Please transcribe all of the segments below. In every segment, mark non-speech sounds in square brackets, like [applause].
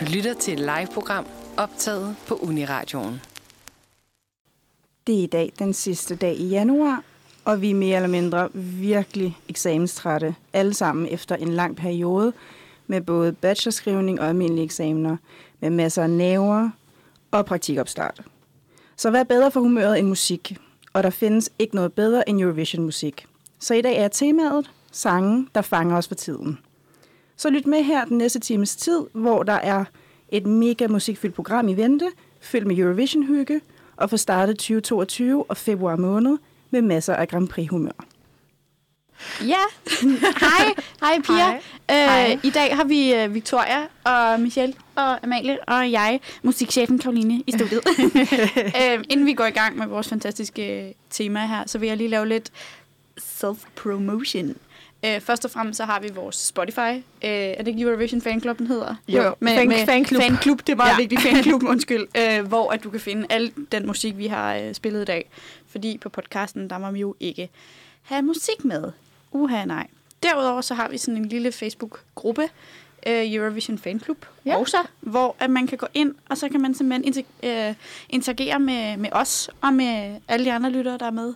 Du lytter til et live-program optaget på Uniradioen. Det er i dag den sidste dag i januar, og vi er mere eller mindre virkelig eksamenstrætte, alle sammen efter en lang periode med både bachelorskrivning og almindelige eksamener, med masser af næver og praktikopstart. Så hvad er bedre for humøret end musik? Og der findes ikke noget bedre end Eurovision-musik. Så i dag er temaet sange, der fanger os for tiden. Så lyt med her den næste times tid, hvor der er et mega musikfyldt program i vente, fyldt med Eurovision-hygge, og få startet 2022 og februar måned med masser af Grand Prix-humør. Ja, hej. Hej Pia. Hej. Øh, Hej. I dag har vi uh, Victoria og Michelle og Amalie og jeg, musikchefen Karoline i studiet. [laughs] øh, inden vi går i gang med vores fantastiske øh, tema her, så vil jeg lige lave lidt self-promotion. Øh, først og fremmest så har vi vores Spotify. Øh, er det ikke Eurovision Fanclub, den hedder? Jo, fan- fanclub. Fanclub, det er meget Ja. vigtigt. Fanclub, [laughs] undskyld. Øh, hvor at du kan finde al den musik, vi har øh, spillet i dag. Fordi på podcasten, der må vi jo ikke have musik med. Uha, nej. Derudover så har vi sådan en lille Facebook-gruppe, øh, Eurovision Fanclub, Ja. ja. også, hvor at man kan gå ind, og så kan man simpelthen inter- øh, interagere med, med os og med alle de andre lyttere, der er med.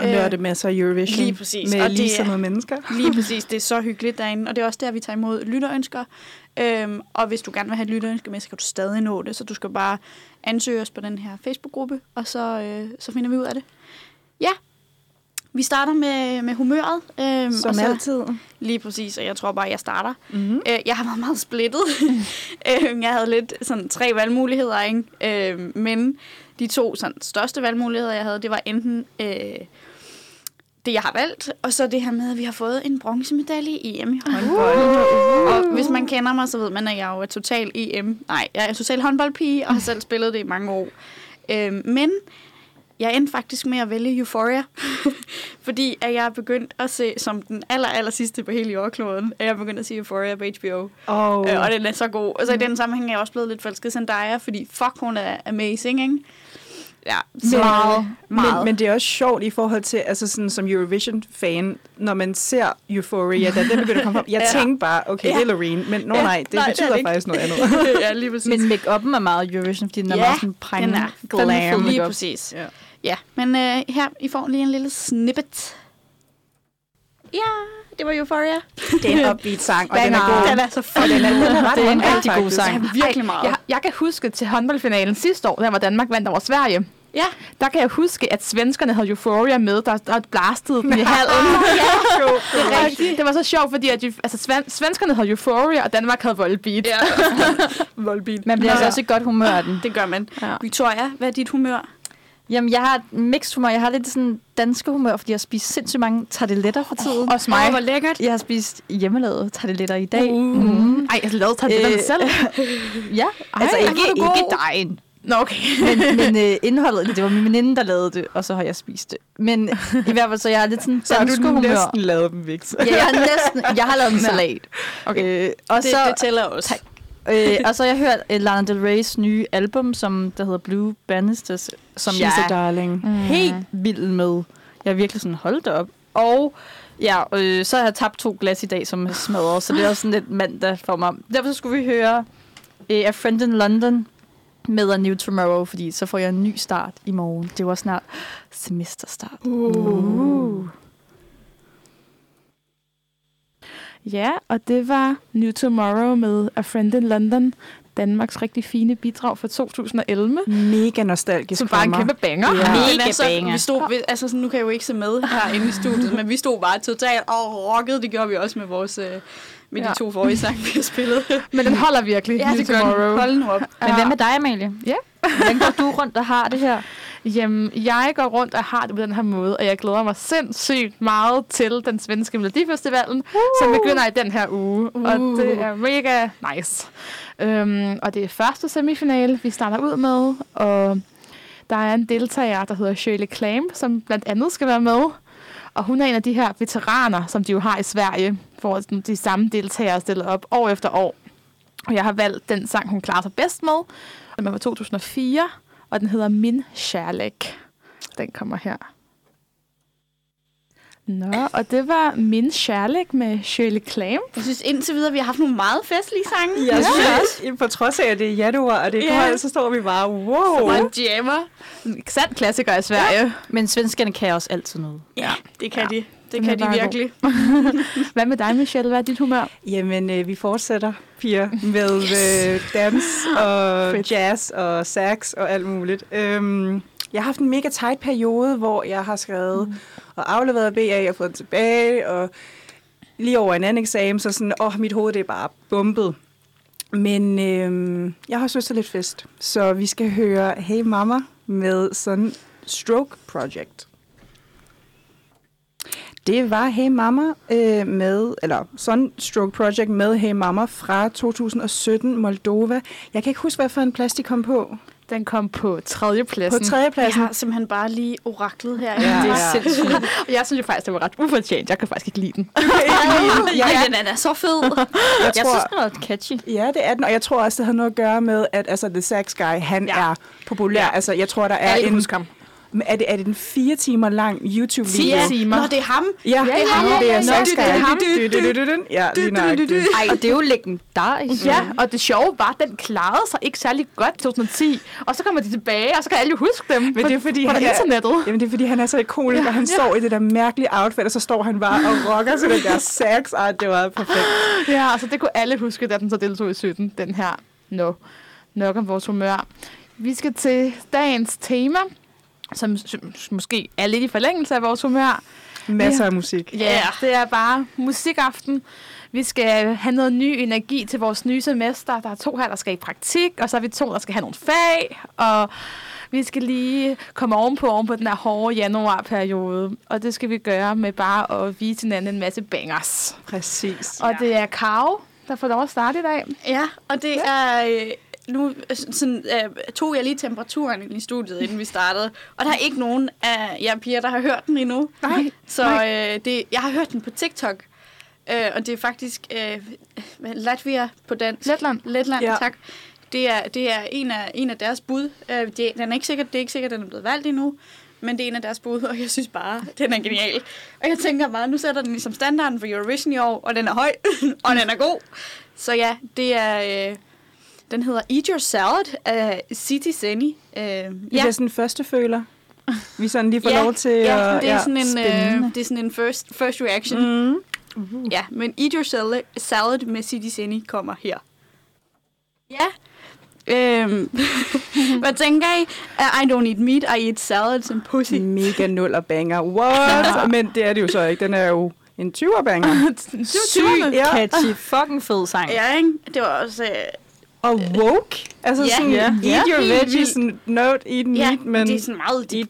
Og Øh, nørde masser af Eurovision lige præcis. med Og det lige er- mennesker. [laughs] Lige præcis, det er så hyggeligt derinde, og det er også der, vi tager imod lytterønsker. Øhm, og hvis du gerne vil have et lytterønske med, så kan du stadig nå det, så du skal bare ansøge os på den her Facebook-gruppe, og så, øh, så finder vi ud af det. Ja, vi starter med, med humøret. Øhm, Som og så, altid. Lige præcis, og jeg tror bare, jeg starter. Mm-hmm. Øh, jeg har været meget splittet. [laughs] øh, jeg havde lidt sådan tre valgmuligheder, ikke? Øh, men de to sådan, største valgmuligheder, jeg havde, det var enten øh, det, jeg har valgt, og så det her med, at vi har fået en bronzemedalje i EM i håndbold. Uh. Og hvis man kender mig, så ved man, at jeg jo er total EM. Nej, jeg er total håndboldpige, og har selv spillet det i mange år. Øh, men jeg endte faktisk med at vælge Euphoria, [laughs] fordi at jeg er begyndt at se, som den aller, aller sidste på hele jordkloden, at jeg er begyndt at se Euphoria på HBO. Oh. Øh, og den er så god. Og så i den sammenhæng er jeg også blevet lidt forelsket Zendaya, fordi fuck, hun er amazing, ikke? Ja, så meget, meget. Men, men det er også sjovt i forhold til, altså sådan som Eurovision-fan, når man ser Euphoria, da den begynder at komme frem. Jeg [laughs] Ja. tænkte bare, okay, Ja. det er Loreen, men nå Ja, nej, det nej, er betyder det ikke. faktisk noget andet. [laughs] ja, lige præcis. Men make-up'en er meget Eurovision, fordi den er Ja, meget sådan præng, den er glam. Lige makeup. præcis. Ja. Ja, men øh, her, I får lige en lille snippet. Ja, det var Euphoria. Det er en upbeat sang, og den er god. Den [laughs] er så fucking den er, den er ret Det er en rigtig god sang. Virkelig meget. Jeg, jeg kan huske til håndboldfinalen sidste år, der var Danmark vandt over Sverige. Ja, Der kan jeg huske, at svenskerne havde Euphoria med, der, der blastede den i hallen. [laughs] ja. det, er rigtigt. det var så sjovt, fordi at, altså, sven, svenskerne havde Euphoria, og Danmark havde Volbeat. ja. [laughs] Voldbil. Man bliver altså også i godt humør af den. Det gør man. Ja. Victoria, hvad er dit humør? Jamen, jeg har mixed humør. Jeg har lidt sådan danske humør, fordi jeg har spist sindssygt mange tarteletter for tiden. Også mig. Hvor lækkert. Jeg har spist hjemmelavet tarteletter i dag. Uh. Mm. Ej, jeg lavede tarteletterne Øh, selv. [laughs] Ja, altså hvor er ikke, ikke dejen. Nå, okay. Men, men øh, [laughs] indholdet, det var min veninde, der lavede det, og så har jeg spist det. Men i hvert fald, så jeg er lidt sådan Så har du humør. næsten lavet dem, Victor. Ja, jeg har næsten, jeg har lavet en [laughs] salat. Okay. Øh, og, Det, så, det tæller også. Øh, og så har jeg hørt uh, Lana Del Reys nye album, som der hedder Blue Bannisters, som She's jeg er darling. mm. helt vild med. Jeg er virkelig sådan, hold da op. Og ja, øh, så har jeg tabt to glas i dag, som er smadret, så det er også sådan lidt mandag for mig. Derfor så skulle vi høre øh, A Friend in London med A New Tomorrow, fordi så får jeg en ny start i morgen. Det var snart semesterstart. Uh. Ja, og det var New Tomorrow med A Friend in London. Danmarks rigtig fine bidrag fra 2011. Mega nostalgisk Som bare for en mig. kæmpe banger. Ja. Men Mega altså, banger. vi stod, ved- altså sådan, nu kan jeg jo ikke se med [laughs] herinde i studiet, men vi stod bare totalt og rockede. Det gjorde vi også med vores øh, med de Ja. to forrige sange, vi har spillet. [laughs] Men den holder virkelig. Ja, New det gør Tomorrow. den. Hold nu op. Men hvad med dig, Amalie? Ja. Hvordan går du rundt og har det her? Jamen, jeg går rundt og har det på den her måde, og jeg glæder mig sindssygt meget til den svenske Melodifestivalen, uh. som begynder i den her uge. Uh. Og det er mega nice. Um, og det er første semifinale, vi starter ud med, og der er en deltager, der hedder Shirley Clamp, som blandt andet skal være med. Og hun er en af de her veteraner, som de jo har i Sverige, hvor de samme deltagere stiller op år efter år. Og jeg har valgt den sang, hun klarer sig bedst med. Den var fra 2004, og den hedder Min Kärlek. Den kommer her. Nå, og det var Min Kærlighed med Shirley Clamp. Jeg synes indtil videre, vi har haft nogle meget festlige sange. Jeg synes, på trods af, at det er januar, og det er Ja. koldt, så står vi bare, wow. Man jammer. En sand klassiker i Sverige. Men svenskerne kan også altid noget. Ja, det kan Ja. de. Det kan de virkelig. [laughs] Hvad med dig, Michelle? Hvad er dit humør? Jamen, øh, vi fortsætter, piger, med [laughs] øh, dans og [laughs] Fedt. jazz og sax og alt muligt. Øhm, jeg har haft en mega tight periode, hvor jeg har skrevet mm. og afleveret BA og fået den tilbage, og lige over en anden eksamen, så sådan, åh, mit hoved det er bare bumpet. Men øhm, jeg har til lidt fest, så vi skal høre Hey Mama med sådan Stroke Project. Det var Hey Mama øh, med, eller Sunstroke Project med Hey Mama fra 2017, Moldova. Jeg kan ikke huske, hvad for en plads de kom på. Den kom på tredje På pladsen. Jeg tredjepladsen. har simpelthen bare lige oraklet her. Ja, Det er ja. sindssygt. Og jeg synes jo faktisk, det var ret ufortjent. Jeg kan faktisk ikke lide den. [laughs] Ja, [laughs] den er så fed. Jeg Jeg tror, synes, den er catchy. ja, det er den, og jeg tror også, det har noget at gøre med, at altså, The Sax Guy, han Ja. er populær. Ja. Altså, jeg tror, der er Alle en... husker Er det, er det en fire timer lang YouTube-video? Ti timer. Nå, det er ham. Ja, Ja, ja, ja, det ja, er ja. Det er ham. Ja, lige nøjagtigt. Ej, og det er jo legendarisk. Ja, og det sjove var, at den klarede sig ikke særlig godt i 2010. Og så kommer de tilbage, og så kan alle jo huske dem. Men det er fordi, på han er, internettet. jamen, det er fordi, han er så ikonisk, og han står i det der mærkelige outfit, og så står han bare og rocker til den der [laughs] sax. Ej, det var perfekt. Ja, altså det kunne alle huske, da den så deltog i 17. Den her, no, nok om vores humør. Vi skal til dagens tema, som, som måske er lidt i forlængelse af vores humør. Masser af musik. Ja, yeah. det er bare musikaften. Vi skal have noget ny energi til vores nye semester. Der er to her, der skal i praktik, og så er vi to, der skal have nogle fag. Og vi skal lige komme ovenpå, ovenpå den her hårde januarperiode. Og det skal vi gøre med bare at vise hinanden en masse bangers. Præcis. Og det er Karo, der får lov at starte i dag. Ja, og det er... Nu øh, sådan, øh, tog jeg lige temperaturen i studiet, inden vi startede. Og der er ikke nogen af jer piger, der har hørt den endnu. Nej, Så øh, det, jeg har hørt den på TikTok. Øh, og det er faktisk øh, Latvia på dansk. Letland. Letland, ja. tak. Det er, det er en, af, en af deres bud. Øh, det, den er ikke sikkert, det er ikke sikkert, at den er blevet valgt endnu. Men det er en af deres bud, og jeg synes bare, den er genial. Og jeg tænker bare, nu sætter den ligesom standarden for Eurovision i år, og den er høj, [laughs] og den er god. Så ja, det er... Øh, den hedder Eat Your Salad af City Seni. Øh, Ja. Det er sådan en første føler. Vi sådan lige får ja, lov til ja, at... det er sådan en, øh, det er sådan en first, first reaction. Mm. Ja, men Eat Your Salad, salad med City Seni kommer her. Ja. Øhm, [laughs] hvad tænker I? Uh, I don't eat meat, I eat salads and pussy. Mega [laughs] nul og banger. What? Men det er det jo så ikke. Den er jo en 20'er banger. [laughs] Sygt Ja. catchy. Fucking fed sang. Ja, ikke? Det var også... Øh, Og woke. Altså Ja. sådan, Ja. eat Ja. your veggies, sådan, not eat meat, ja, men... det er sådan meget deep.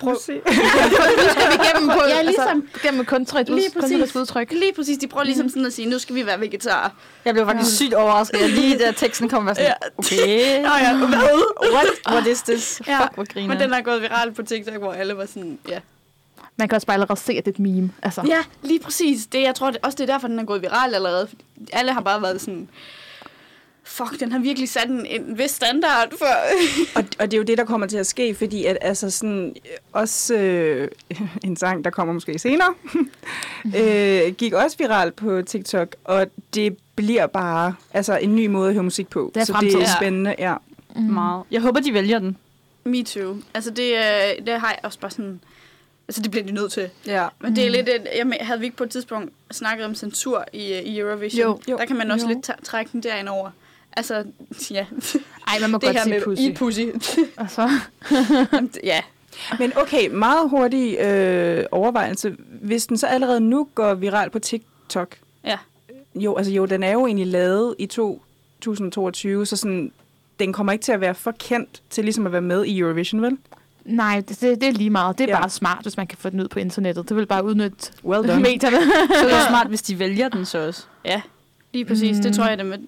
Prøv at se. Igennem på, Ja, ligesom- altså, gennem kunstnerisk Lige præcis. udtryk. Lige præcis, de prøver ligesom sådan at sige, nu skal vi være vegetarer. Jeg blev faktisk sygt overrasket. Jeg lige da teksten kom, var sådan, okay. [laughs] Nå ja, hvad? What, what is this? Ja, Fuck, hvor griner. Men den er gået viral på TikTok, hvor alle var sådan, ja. Man kan også bare allerede se, at det er et meme. Altså. Ja, lige præcis. Det, jeg tror det, også, det er derfor, den er gået viral allerede. Alle har bare været sådan, fuck, den har virkelig sat en, en vis standard for... [laughs] Og, og det er jo det, der kommer til at ske, fordi at altså sådan, øh, også øh, [laughs] en sang, der kommer måske senere, [laughs] øh, gik også viral på TikTok, og det bliver bare altså en ny måde at høre musik på. Det er så det fremtiden. er spændende, ja. Mm. meget. Jeg håber, de vælger den. Me too. Altså, det, øh, det har jeg også bare sådan... Altså, det bliver de nødt til. ja. Men det er lidt... Et, jeg havde vi ikke på et tidspunkt snakket om censur i, øh, i Eurovision? Jo. Jo. Der kan man også Jo. lidt trække den derind over. Altså, ja. Ej, man må det godt her sige med pussy. eat pussy. Altså. [laughs] ja. Men okay, meget hurtig øh, overvejelse. Hvis den så allerede nu går viral på TikTok, Ja. jo, altså jo, den er jo egentlig lavet i 2022, så sådan, den kommer ikke til at være for kendt til ligesom at være med i Eurovision, vel? Nej, det, det, det er lige meget. Det er Ja. bare smart, hvis man kan få den ud på internettet. Det vil bare udnytte Well done. [laughs] medierne. Så er det jo smart, hvis de vælger den så også. Ja, lige præcis. Mm. Det tror jeg, det med,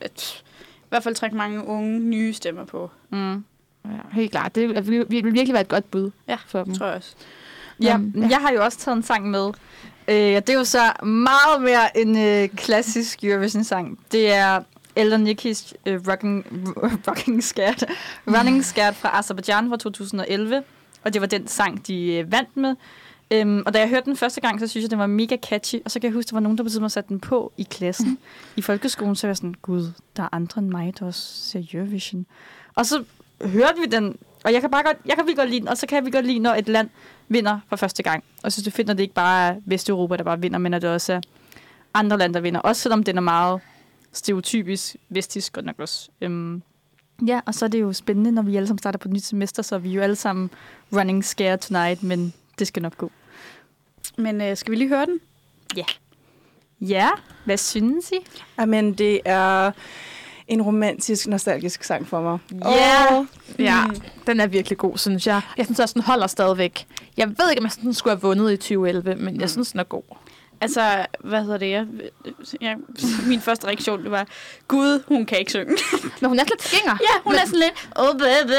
at, i hvert fald trække mange unge nye stemmer på. Mm. Ja, helt klart. Det vil, vil virkelig være et godt bud Ja, for dem. tror jeg også. Ja, Um, jeg har jo også taget en sang med. Øh, det er jo så meget mere en øh, klassisk Eurovision-sang. Det er Elder Nikis øh, Rocking, [laughs] Rocking Scared, Running Scared fra Azerbaijan fra 2011. Og det var den sang, de øh, vandt med. Øhm, og da jeg hørte den første gang, så synes jeg, den var mega catchy. Og så kan jeg huske, der var nogen, der på tidspunkt satte den på i klassen i folkeskolen. Så var jeg sådan, gud, der er andre end mig, der også ser Eurovision. Og så hørte vi den, og jeg kan bare godt, jeg kan godt lide den, og så kan virkelig godt lide, når et land vinder for første gang. Og jeg synes, det er fedt, når det ikke bare er Vesteuropa, der bare vinder, men at det også er andre lande, der vinder. Også selvom den er meget stereotypisk vestisk, godt nok også. Øhm, ja, og så er det jo spændende, når vi alle sammen starter på et nyt semester, så er vi jo alle sammen running scared tonight, men det skal nok gå. Men øh, skal vi lige høre den? Ja, hvad synes I? Jamen, det er en romantisk, nostalgisk sang for mig. Ja. Åh, Ja, den er virkelig god, synes jeg. Jeg synes også, den holder stadigvæk. Jeg ved ikke, om jeg sådan skulle have vundet i 2011, men jeg synes, den er god. Altså, hvad hedder det? Jeg, jeg, min første reaktion, det var, Gud, hun kan ikke synge. Men hun er lidt skinger. ja, hun er sådan lidt, oh baby.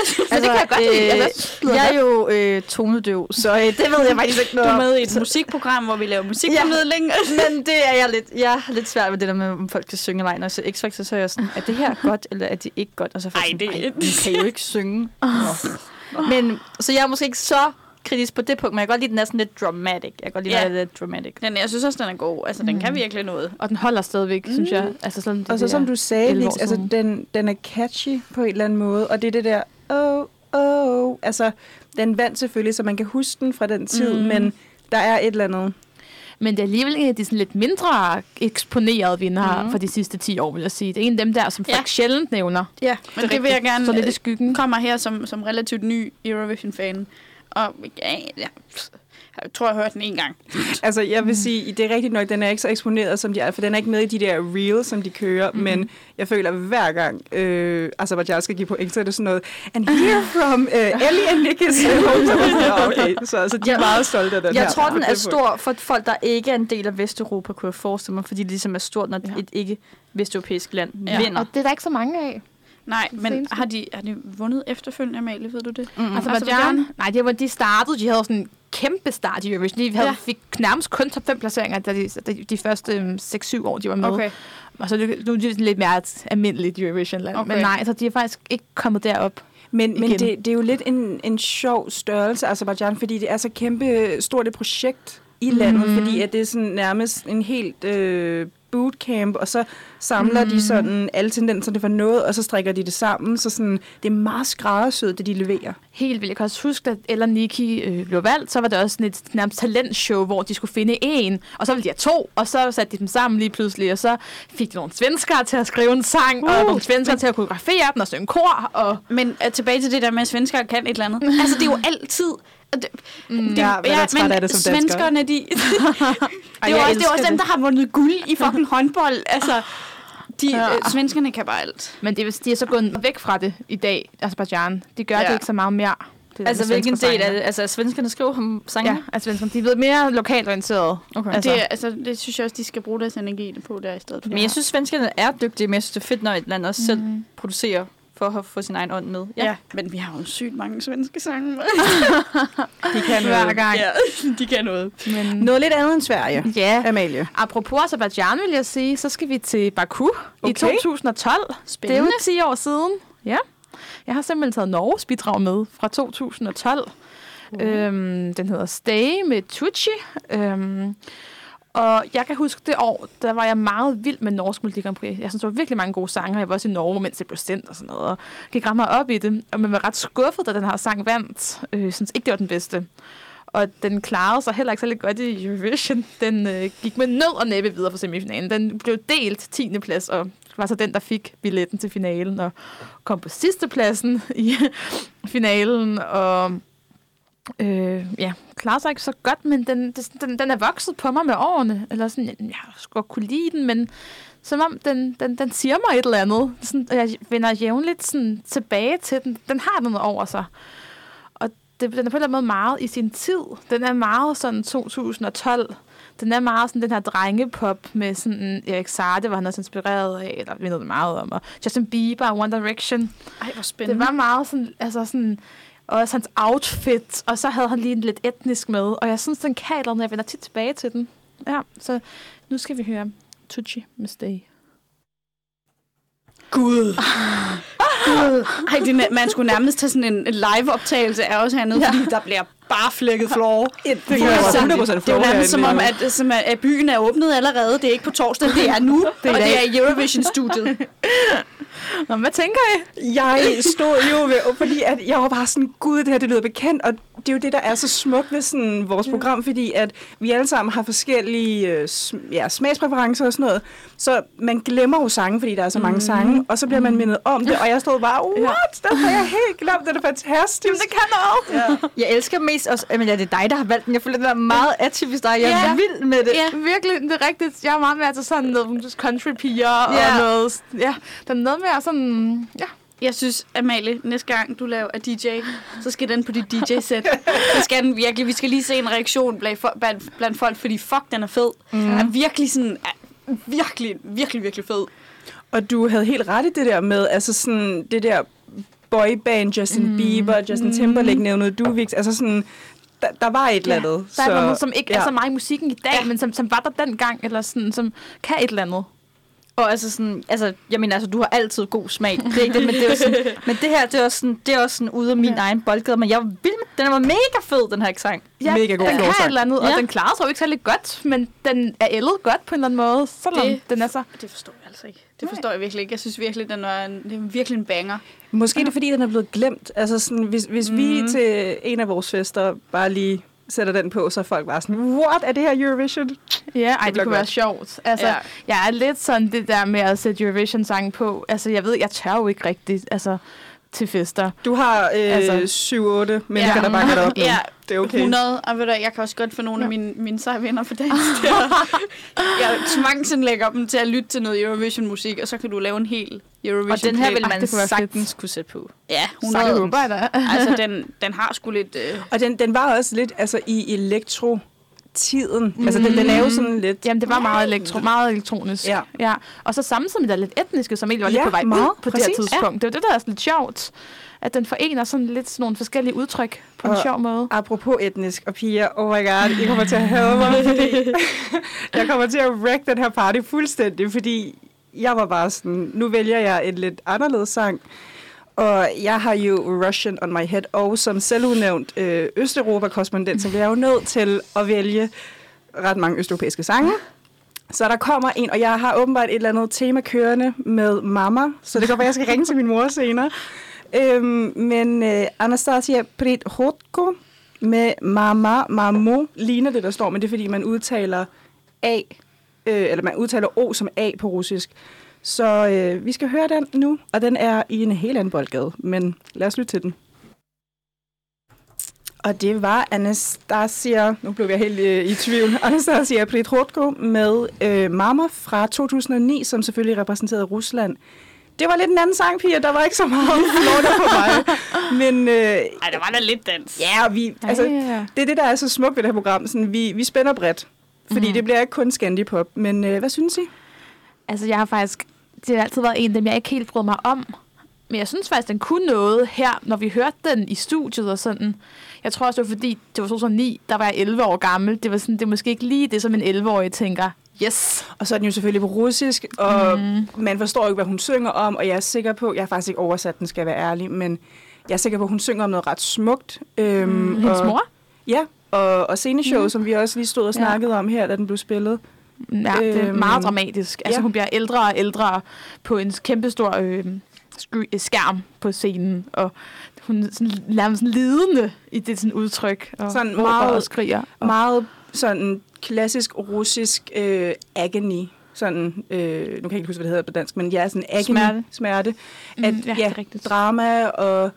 Altså, det kan jeg godt lide. Altså, jeg er jo øh, tonedøv, så øh, det ved jeg faktisk ikke Du noget er om. med i et musikprogram, hvor vi laver musikformidling. Men det er jeg lidt, jeg er lidt svært med det der med, om folk kan synge eller ej. Når jeg ser X-Factor, så er jeg sådan, er det her godt, eller er det ikke godt? Og så er Ej, sådan, det- "Ej, hun kan jo ikke synge. Nå. Men, så jeg er måske ikke så kritisk på det punkt, men jeg kan godt lide, at den er sådan lidt dramatic. Jeg kan godt lide, når det er lidt dramatic. Men jeg synes også, den er god. Altså, den kan virkelig noget. Og den holder stadigvæk, mm. synes jeg. Altså, sådan, det Og så som du sagde, 11 år Lix, altså, den, den er catchy på en eller anden måde, og det er det der, oh, oh, altså, den vandt selvfølgelig, så man kan huske den fra den tid, Mm. mm. men der er et eller andet. Men det er alligevel en af de sådan lidt mindre eksponerede vinder mm. for de sidste 10 år, vil jeg sige. Det er en af dem der, som folk Ja. sjældent nævner. Ja, men det, det vil jeg gerne... Så lidt i skyggen. kommer her som, som relativt ny Eurovision-fan. Og ja, ja, jeg tror, jeg har hørt den en gang. [laughs] Altså, jeg vil sige, det er rigtigt nok, den er ikke så eksponeret som de er, for den er ikke med i de der reels, som de kører, mm-hmm. men jeg føler, at hver gang øh, Azerbaijan skal give point, så er det sådan noget, and here from uh, Ellie and [laughs] er sådan, [laughs] okay, så altså, de er meget stolte af den Jeg her. tror, den på er stor for folk, der ikke er en del af Vesteuropa, kunne jeg forestille mig, fordi det ligesom er stort, når Ja. et ikke-vesteuropæisk land Ja. vinder. Og det er der ikke så mange af. Nej, men Seneste. har de, har de vundet efterfølgende, Amalie? Ved du det? Mm-hmm. Altså? Aserbaidsjan? Nej, det var, de startede, de havde sådan en kæmpe start i Eurovision. De havde, Ja. fik nærmest kun top 5 placeringer, da de, de, de første øhm, 6-7 år, de var med. Okay. Og så er det- nu er de sådan lidt mere almindeligt Eurovision-land. Okay. Men nej, så de er faktisk ikke kommet derop. Men, men det, det er jo lidt en, en sjov størrelse, Azerbaijan, fordi det er så kæmpe stort et projekt i landet, Mhm. fordi at det er sådan nærmest en helt øh, bootcamp, og så samler Mhm. de sådan alle tendenserne for noget, og så strikker de det sammen, så sådan, det er meget skræddersyet, det de leverer. Helt vildt. Jeg kan også huske, at Ella Nikki øh, blev valgt, så var det også sådan et nærmest talentshow, hvor de skulle finde en, og så ville de have to, og så satte de dem sammen lige pludselig, og så fik de nogle svenskere til at skrive en sang, uh, og nogle svenskere til at koreografere den og synge kor, og Men uh, tilbage til det der med, at svenskere kan et eller andet. [laughs] altså, det er jo altid... Det, Mm. det, Ja, man er træt af det som dansker. svenskerne, de... [laughs] [laughs] det, er jeg også, det er også dem, der har vundet guld i fucking håndbold. Altså, de, Ja. øh, svenskerne kan bare alt. Men det, de er så gået væk fra det i dag, Azerbaijan. De gør ja. Det ikke så meget mere. Det Altså, hvilken del af sange. det? Altså, er svenskerne skriver om sangene? Ja, altså svenskerne. De er blevet mere lokalt orienteret. Okay. Altså, Det, altså, det synes jeg også, de skal bruge deres energi på der i stedet for. Men jeg synes, svenskerne er dygtige, men jeg synes, det er fedt, når et land også selv Mhm. producerer for at få sin egen ånd med. Ja. ja, men vi har jo sygt mange svenske sange. [laughs] De kan hver noget. gang. ja, de kan noget. Men, Noget lidt andet end Sverige, ja, Amalie. apropos Azerbaijan vil jeg sige, så skal vi til Baku okay. i Okay. 2012. Det er Spændende. jo 10 år siden. Ja. Jeg har simpelthen taget Norges bidrag med fra 2012. Uh. Øhm, den hedder Stay med Tucci. Øhm, og jeg kan huske det år, der var jeg meget vild med Norsk Melodi Grand Prix. Jeg synes, der var virkelig mange gode sange. Jeg var også i Norge, mens det blev sendt og sådan noget. Og gik ret meget op i det. Og man var ret skuffet, da den her sang vandt. Øh, synes ikke, det var den bedste. Og den klarede sig heller ikke så godt i Eurovision. Den øh, gik med nød og næppe videre for semifinalen. Den blev delt 10. plads, og var så den, der fik billetten til finalen, og kom på sidste pladsen i [laughs] finalen, og øh, ja, klarer sig ikke så godt, men den, det, den, den er vokset på mig med årene, eller sådan, jeg, jeg skulle kunne lide den, men som om den, den, den siger mig et eller andet. Sådan, jeg vender jævnligt sådan, tilbage til den. Den har noget over sig. Og det, den er på en eller anden måde meget i sin tid. Den er meget sådan 2012. Den er meget sådan den her drengepop med sådan Erik Sarte, hvor han også inspireret af, eller vi ved det meget om, og Justin Bieber og One Direction. Ej, hvor Det spændende. var meget sådan, altså sådan, og også hans outfit, og så havde han lige en lidt etnisk med, og jeg synes, den kan andet, jeg vender tit tilbage til den. Ja, så nu skal vi høre Tucci med Stay. Gud. Ej, det, er- man skulle nærmest tage sådan en, en live-optagelse af os hernede, ja. fordi der bliver bare flækket floor. [laughs] Det Det kan er, være sådan, 100% det er jo floor nærmest som om, at, som at, at byen er åbnet allerede. Det er ikke på torsdag, det er nu, det er og det er i Eurovision-studiet. [laughs] Nå, hvad tænker I? Jeg stod jo ved, fordi at jeg var bare sådan, gud, det her det lyder bekendt, og det er jo det, der er så smukt ved sådan vores program, fordi at vi alle sammen har forskellige øh, ja, smagspræferencer og sådan noget, så man glemmer jo sange, fordi der er så mange sange, og så bliver man mindet om det, og jeg stod bare, what? Det har jeg helt glemt, det er fantastisk. Jamen, det kan noget. Ja. Jeg elsker mest også, men ja, det er dig, der har valgt den. Jeg føler, det er meget atypisk dig. Jeg er Ja. vild med det. Ja, virkelig, det er rigtigt. Jeg er meget mere til sådan noget country-piger og Ja. noget... Ja, der er noget mere sådan... Ja, Jeg synes, Amalie, næste gang du laver af DJ, så skal den på dit DJ-sæt. Så skal den virkelig. Vi skal lige se en reaktion blandt, blandt folk, fordi fuck, den er fed. Mm. Er virkelig sådan... Er virkelig, virkelig, virkelig fed. Og du havde helt ret i det der med, altså sådan, det der boyband, Justin mm. Bieber, Justin Timberlake nævnede du, Vix, altså sådan, der, der var et eller andet. der er noget, som ikke ja. er så meget i musikken i dag, ja. men som, som var der dengang, eller sådan, som kan et eller andet. Og altså sådan, altså, jeg mener, altså, du har altid god smag. Det er ikke det, men det er sådan, [laughs] men det her, det er også sådan, det er også sådan ude af min ja. egen boldgade, men jeg var vild med, den var mega fed, den her sang. Ja, Mega god den kan et eller andet, og Ja. den klarer sig jo ikke særlig godt, men den er ældet godt på en eller anden måde, selvom Det- den er så... Det forstår jeg altså ikke. Det forstår jeg virkelig ikke. Jeg synes virkelig, den er, en, det er virkelig en banger. Måske er det, fordi den er blevet glemt. Altså sådan, hvis, hvis mm. vi til en af vores fester bare lige sætter den på, så er folk bare sådan, what, er det her Eurovision? Ja, ej, det, bliver kunne være godt. sjovt. Altså, Ja. jeg er lidt sådan det der med at sætte Eurovision-sange på. Altså, jeg ved, jeg tør jo ikke rigtigt altså, til fester. Du har øh, Altså. altså, 7-8 mennesker, Ja. der bakker dig op. nu. Ja, det er okay. 100, og ved du, jeg kan også godt få nogle af mine, mine seje venner på dans. [laughs] Der. jeg tvangsindlægger dem til at lytte til noget Eurovision-musik, og så kan du lave en hel Eurovision Og den her vil man fedt. sagtens kunne sætte på. Ja, Så 100. det håber jeg da. altså, den, den har sgu lidt... Øh, Og den, den var også lidt altså, i elektro tiden. Mm. Altså, den, den er jo sådan lidt... Jamen, det var meget, elektro, meget elektronisk. Ja. ja. Og så samtidig med det er lidt etniske, som egentlig var lidt Ja, på vej meget. ud på det her Præcis. tidspunkt. Det er jo det, der er sådan lidt sjovt. At den forener sådan lidt sådan nogle forskellige udtryk på en Og- sjov måde. Apropos etnisk og piger, oh my god, I kommer til at hade mig, fordi [laughs] jeg kommer til at wreck den her party fuldstændig, fordi jeg var bare sådan, nu vælger jeg en lidt anderledes sang, og jeg har jo Russian on my head, og som selvudnævnt øh, Østeuropa-korrespondent, så bliver jeg jo nødt til at vælge ret mange østeuropæiske sange. Så der kommer en, og jeg har åbenbart et eller andet tema kørende med mamma, så det kan være, jeg skal ringe til min mor senere. Øhm, men øh, Anastasia Prithotko med mama, mamo, ligner det, der står, men det er, fordi man udtaler A, øh, eller man udtaler O som A på russisk. Så øh, vi skal høre den nu, og den er i en helt anden boldgade, men lad os lytte til den. Og det var Anastasia, nu blev jeg helt øh, i tvivl, [laughs] Anastasia Prithotko med øh, Mama fra 2009, som selvfølgelig repræsenterede Rusland. Det var lidt en anden sang, Pia. Der var ikke så meget [laughs] florter på mig. Men øh, ej, der var da lidt dans. ja, og vi, altså, ja. det er det, der er så smukt ved det her program. Sådan, vi, vi spænder bredt. Fordi mm. det bliver ikke kun Scandipop. Men øh, hvad synes I? Altså, jeg har faktisk... Det har altid været en af dem, jeg ikke helt brød mig om. Men jeg synes faktisk, den kunne noget her, når vi hørte den i studiet og sådan. Jeg tror også, det var fordi, det var 2009, der var jeg 11 år gammel. Det var sådan, det er måske ikke lige det, som en 11-årig tænker. Yes. Og så er den jo selvfølgelig på russisk, og mm. man forstår ikke, hvad hun synger om, og jeg er sikker på, jeg har faktisk ikke oversat den, skal jeg være ærlig, men jeg er sikker på, at hun synger om noget ret smukt. Øhm, Mm, hendes og, mor? Ja, og, og sceneshow, mm. som vi også lige stod og Ja. snakkede om her, da den blev spillet. Ja, det er Øhm, meget dramatisk. Altså, ja. hun bliver ældre og ældre på en kæmpestor øh, sky- øh, skærm på scenen, og hun er sådan, nærmest sådan lidende i det sådan udtryk, og Sådan meget- og skriger. Og, Meget sådan klassisk russisk øh, agony. Sådan, øh, nu kan jeg ikke huske, hvad det hedder på dansk, men ja, sådan agony. Smerte. smerte. Mm, At, ja, ja, det er rigtigt. drama og,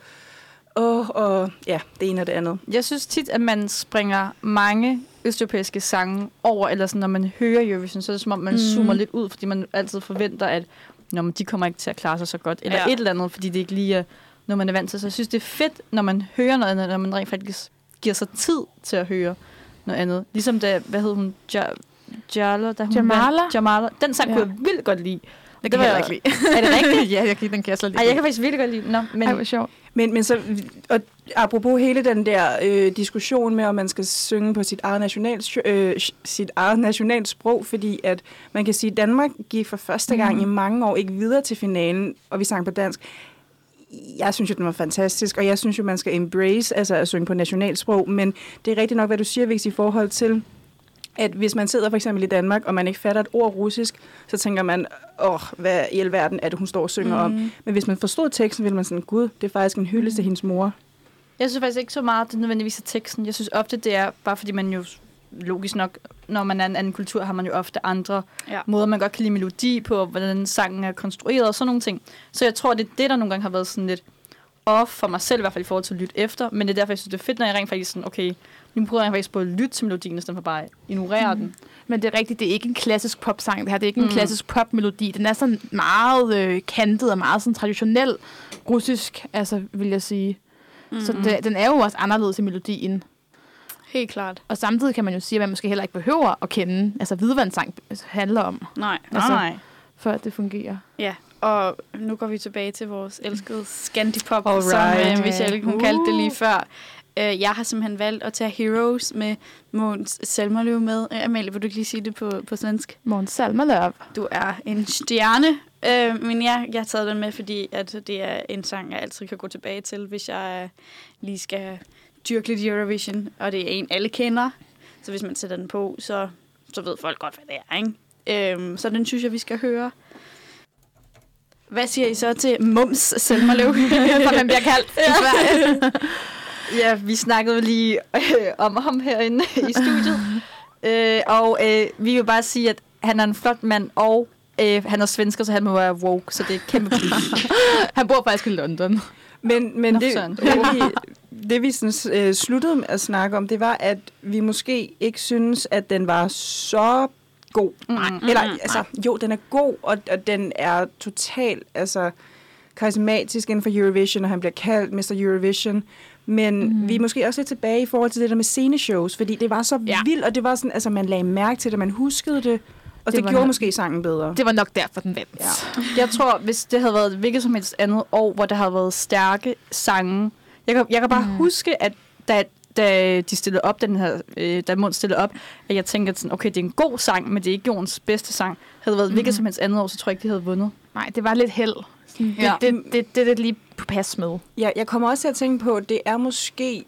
og, og ja, det ene og det andet. Jeg synes tit, at man springer mange østeuropæiske sange over, eller sådan, når man hører Eurovision, så er det som om, man mm. zoomer lidt ud, fordi man altid forventer, at når man, de kommer ikke til at klare sig så godt, eller Ja. et eller andet, fordi det ikke lige er noget, man er vant til. Så jeg synes, det er fedt, når man hører noget andet, når man rent faktisk giver sig tid til at høre noget andet. Ligesom da, hvad hed hun, ja, Jala, da hun Jamala? vandt- Jamala. Den sang ja. kunne jeg vildt godt lide. Det det kan var- jeg ikke lide. [laughs] Er det rigtigt? ja, jeg kan, den kan jeg slet ikke Ej, jeg kan faktisk virkelig godt lide den. Nå, men Ej, hvor sjovt. Men, men så, og apropos hele den der øh, diskussion med, om man skal synge på sit eget, nationalt, øh, sit eget nationalt sprog, fordi at man kan sige, at Danmark gik for første gang mm. i mange år ikke videre til finalen, og vi sang på dansk. jeg synes jo, den var fantastisk, og jeg synes jo, man skal embrace altså at synge på nationalsprog, men det er rigtigt nok, hvad du siger, Vix, i forhold til, at hvis man sidder for eksempel i Danmark, og man ikke fatter et ord russisk, så tænker man, åh, hvad i alverden er det, hun står og synger mm. om. Men hvis man forstod teksten, ville man sådan, gud, det er faktisk en hyldest mm. til hendes mor. Jeg synes faktisk ikke så meget, det nødvendigvis er teksten. Jeg synes ofte, det er bare fordi man jo logisk nok, når man er en anden kultur, har man jo ofte andre Ja. måder, man godt kan lide melodi på, og hvordan sangen er konstrueret og sådan nogle ting. Så jeg tror, det er det, der nogle gange har været sådan lidt off for mig selv, i hvert fald i forhold til at lytte efter. Men det er derfor, jeg synes, det er fedt, når jeg rent faktisk sådan, okay, nu prøver jeg faktisk på at lytte til melodien, i stedet for bare at ignorere mm. den. Men det er rigtigt, det er ikke en klassisk popsang. Det her det er ikke en Mm. klassisk popmelodi. Den er sådan meget øh, kantet og meget sådan traditionel russisk, altså vil jeg sige. Mm. Så det, den er jo også anderledes i melodien. Helt klart. Og samtidig kan man jo sige, at man måske heller ikke behøver at kende, altså vide, hvad en sang handler om, Nej. Altså- nej. for at det fungerer. Ja, og nu går vi tilbage til vores elskede Scandipop, Alright. som øh, Michelle hun kaldte det lige før. Øh, jeg har simpelthen valgt at tage Heroes med Måns Selmerløv med. Øh, Amalie, vil du ikke lige sige det på, på svensk? Måns Salmerløv. Du er en stjerne. Øh, men ja, jeg har taget den med, fordi at det er en sang, jeg altid kan gå tilbage til, hvis jeg øh, lige skal dyrke lidt Eurovision. Og det er en, alle kender. Så hvis man sætter den på, så, så ved folk godt, hvad det er. Ikke? Øhm, så den synes jeg, vi skal høre. Hvad siger I så til Mums Selmerløv? [laughs] For man bliver kaldt i Sverige. [laughs] Ja, vi snakkede lige øh, om ham herinde i studiet. [laughs] øh, og øh, vi vil bare sige, at han er en flot mand, og øh, han er svensker, så han må være woke, så det er kæmpe plus. [laughs] Han bor faktisk i London. Men, men Nå, det, det, vi, det, vi sådan, øh, sluttede med at snakke om, det var, at vi måske ikke synes, at den var så god. Mm. Eller, altså, jo, den er god, og, og den er totalt altså, karismatisk inden for Eurovision, og han bliver kaldt Mr. Eurovision. Men mm. vi er måske også lidt tilbage i forhold til det der med sceneshows, fordi det var så Ja. vildt, og det var sådan, altså, man lagde mærke til det, man huskede det, og Det det, det gjorde nok- måske sangen bedre. Det var nok derfor, den vandt. Ja. Jeg tror, hvis det havde været et hvilket som helst andet år, hvor der havde været stærke sange. Jeg kan, jeg kan bare mm. huske, at da, da de stillede op, den her, øh, da Måns stillede op, at jeg tænkte, at sådan, okay, det er en god sang, men det er ikke jordens bedste sang. Havde det været mm. hvilket som helst andet år, så tror jeg ikke, de havde vundet. Nej, det var lidt held. Ja. det, det, det, det er lidt lige pas med. Ja, jeg kommer også til at tænke på, at det er måske...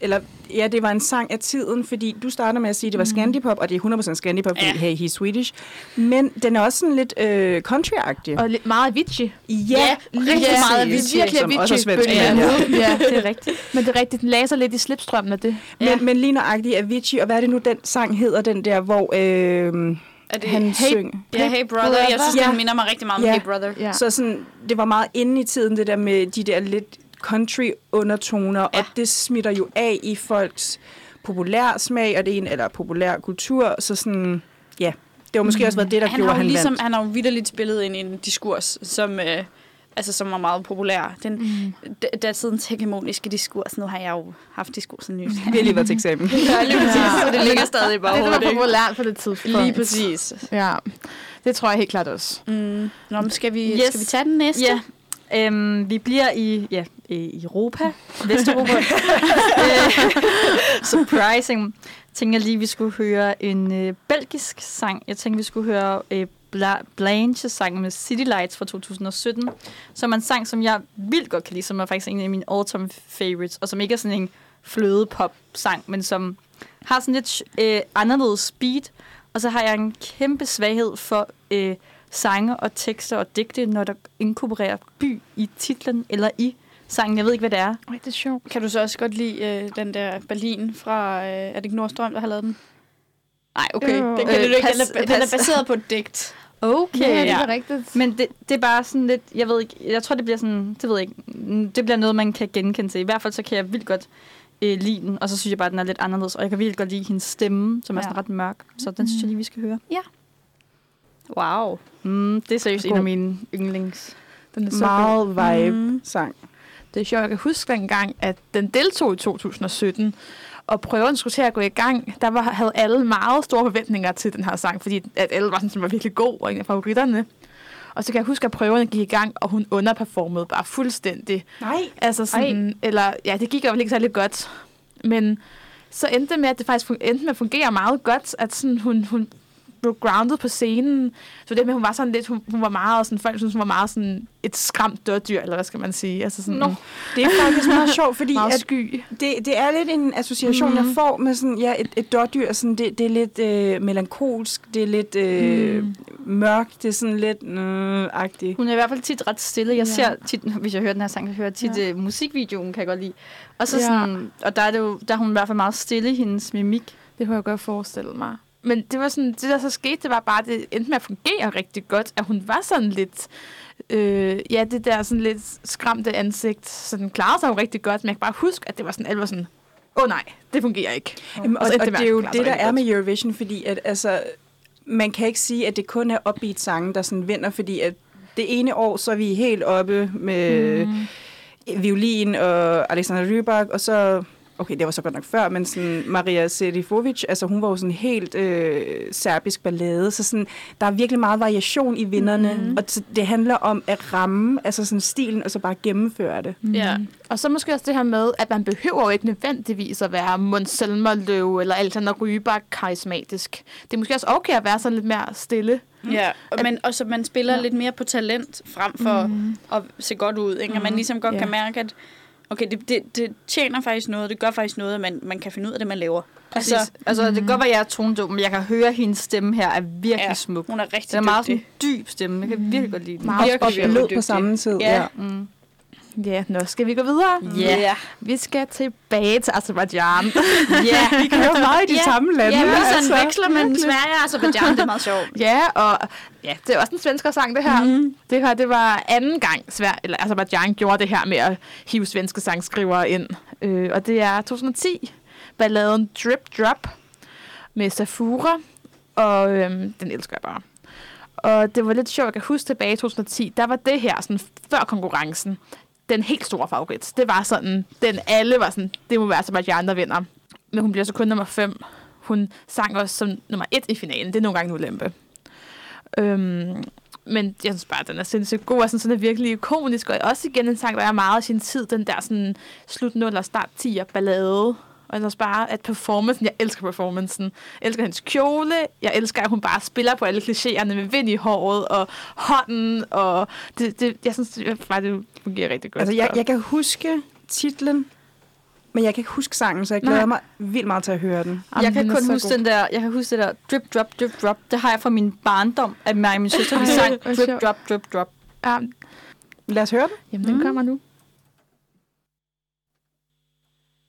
Eller, ja, det var en sang af tiden, fordi du starter med at sige, at det var Scandipop, og det er 100% Scandipop, fordi, Ja. hey, he's Swedish. Men den er også sådan lidt øh, country-agtig. Og lidt meget Avicii. Ja, rigtig præcis, meget Avicii. Virkelig. Avicii. Ja. Ja. ja, det er rigtigt. Men det er rigtigt, den laser lidt i slipstrømmen af det. Men, Ja. men lige nøjagtigt Avicii, og hvad er det nu, den sang hedder, den der, hvor øh, Er det han hey, synger? ja, hey Brother. Jeg synes, Ja. den minder mig rigtig meget om Ja. Hey Brother. Ja. Så sådan, det var meget inde i tiden, det der med de der lidt country-undertoner, ja. Og det smitter jo af i folks populær smag, og det er en, eller populær kultur, så sådan, ja, det var måske også været det, der han gjorde, har han ligesom, vandt. han har jo vidderligt spillet ind i en diskurs, som, øh, altså, som var meget populær. Den, mm. da tidens hegemoniske diskurs, nu har jeg jo haft diskursen nyt. Vi har lige været til eksamen. [laughs] ja, lige præcis, så det ligger stadig i Det, det var populært på det tidspunkt. Lige præcis. Ja, det tror jeg helt klart også. Mm. Nå, men skal vi, Yes. skal vi tage den næste? Ja. Øhm, vi bliver i ja, i Europa, Vesteuropa. [laughs] [laughs] Surprising. Jeg tænker lige, vi skulle høre en øh, belgisk sang. Jeg tænker, vi skulle høre øh, Bla- Blanche sang med City Lights fra 2017, som er en sang, som jeg vildt godt kan lide, som er faktisk en af mine all-time favorites, og som ikke er sådan en flødepop-sang, men som har sådan lidt øh, anderledes speed, og så har jeg en kæmpe svaghed for øh, sange og tekster og digte, når der inkorporerer by i titlen eller i sangen. Jeg ved ikke, hvad det er. Ej, det er sjovt. Kan du så også godt lide øh, den der Berlin fra, øh, er det ikke Nordstrøm, der har lavet den? Nej, okay. Jo. Det kan Øh, du ikke. pas- Den er, den er pas. baseret på et digt. Okay. Ja, det ja. er rigtigt. Men det, det er bare sådan lidt, jeg ved ikke, jeg tror, det bliver sådan, det ved jeg ikke, mm, det bliver noget, man kan genkende til. I hvert fald så kan jeg vildt godt øh, lide den, og så synes jeg bare, den er lidt anderledes, og jeg kan vildt godt lide hendes stemme, som er Ja. sådan ret mørk, så den synes jeg lige, vi skal høre. Wow. Mm, det er seriøst en af mine yndlings. Den er så Meget god. vibe-sang. Det er sjovt, jeg kan huske dengang, at den deltog i 2017, og prøven skulle til at gå i gang. Der var, havde alle meget store forventninger til den her sang, fordi at alle var sådan, den var virkelig god og en af favoritterne. Og så kan jeg huske, at prøverne gik i gang, og hun underperformede bare fuldstændig. Nej. Altså sådan, eller ja, det gik jo ikke særlig godt. Men så endte det med, at det faktisk endte med at fungere meget godt, at sådan, hun, hun blev grounded på scenen. Så det med, hun var sådan lidt, hun, hun var meget sådan, folk synes, hun var meget sådan et skræmt dørdyr, eller hvad skal man sige? Altså sådan, Nå. Det er faktisk meget sjovt, fordi meget at sky. det, det er lidt en association, mm. jeg får med sådan, ja, et, et dårdyr. Sådan, det, det er lidt øh, melankolsk, det er lidt øh, Mm. mørkt, det er sådan lidt øh, agtigt. Hun er i hvert fald tit ret stille. Jeg Ja. ser tit, hvis jeg hører den her sang, jeg hører tit Ja. ja. musikvideoen, kan jeg godt lide. Og, så Ja. sådan, og der er, det jo, der er hun i hvert fald meget stille i hendes mimik. Det kunne jeg godt forestille mig. Men det var sådan, det der så skete, det var bare, det endte med at fungere rigtig godt, at hun var sådan lidt, øh, ja, det der sådan lidt skræmte ansigt, så den klarede sig jo rigtig godt, men jeg kan bare huske, at det var sådan, alle var sådan, åh oh, nej, det fungerer ikke. Jamen, og, og endte det med er at jo det, der er godt. med Eurovision, fordi at, altså, man kan ikke sige, at det kun er upbeat sange, der sådan vinder, fordi at det ene år, så er vi helt oppe med mm. violin og Alexander Rybak, og så, okay, det var så godt nok før, men sådan Maria Serifovic, altså hun var jo sådan helt øh, serbisk ballade, så sådan, der er virkelig meget variation i vinderne, Mhm. mm. og det handler om at ramme, altså sådan stilen, og så bare gennemføre det. Ja. Og så måske også det her med, at man behøver jo ikke nødvendigvis at være Måns Zelmerløw eller Alexander Rybak karismatisk. Det er måske også okay at være sådan lidt mere stille. Ja, og, men, og så man spiller Ja. lidt mere på talent, frem for mm. at se godt ud. Ikke? At man ligesom godt Ja. kan mærke, at okay, det, det, det tjener faktisk noget, det gør faktisk noget, at man, man kan finde ud af det, man laver. Altså, altså det kan godt være, at jeg er tonedum, men jeg kan høre, at hendes stemme her er virkelig Ja. smuk. hun er rigtig Den er meget dygtig. sådan dyb stemme. Jeg kan virkelig godt lide den. Meget Og, Virkelig, og virkelig blød på dygtig. samme tid. Ja. Ja. Mm. Ja, nu skal vi gå videre. Ja. ja. Vi skal tilbage til Azerbaijan. ja. [laughs] Vi kører meget i de Ja. samme lande. Ja, vi altså. sådan veksler mellem Sverige og Azerbaijan, det er meget sjovt. [laughs] ja, og ja, det er også en svensker sang, det her. Mm. Det her, det var anden gang, Sverige, eller Azerbaijan gjorde det her med at hive svenske sangskrivere ind. Øh, og det er 2010, balladen Drip Drop med Safura, og øhm, den elsker jeg bare. Og det var lidt sjovt, jeg kan huske tilbage i 2010, der var det her, sådan før konkurrencen, den helt store favorit. Det var sådan, den alle var sådan, det må være Azerbaijan, der vinder. Men hun bliver så kun nummer 5. Hun sang også som nummer 1 i finalen. Det er nogle gange en ulempe. Øhm, men jeg synes bare, at den er sindssygt god, og sådan, sådan er virkelig ikonisk, og også igen en sang, der er meget af sin tid, den der sådan slut 0 og start 10'er ballade. Og jeg synes bare, at performancen, jeg elsker performancen. Jeg elsker hendes kjole, jeg elsker, at hun bare spiller på alle klichéerne med vind i håret og hånden, og det, det, jeg synes det, bare, det fungerer rigtig godt. Altså, jeg, jeg kan huske titlen, men jeg kan ikke huske sangen, så jeg glæder Nej. mig vildt meget til at høre den. Jeg kan den kun huske god. den der, jeg kan huske det der drip, drop, drip, drop. Det har jeg fra min barndom, at mig og min søster, vi sang drip, drop, drip, drop. Ja, Lad os høre den. Jamen, den Mm. kommer nu.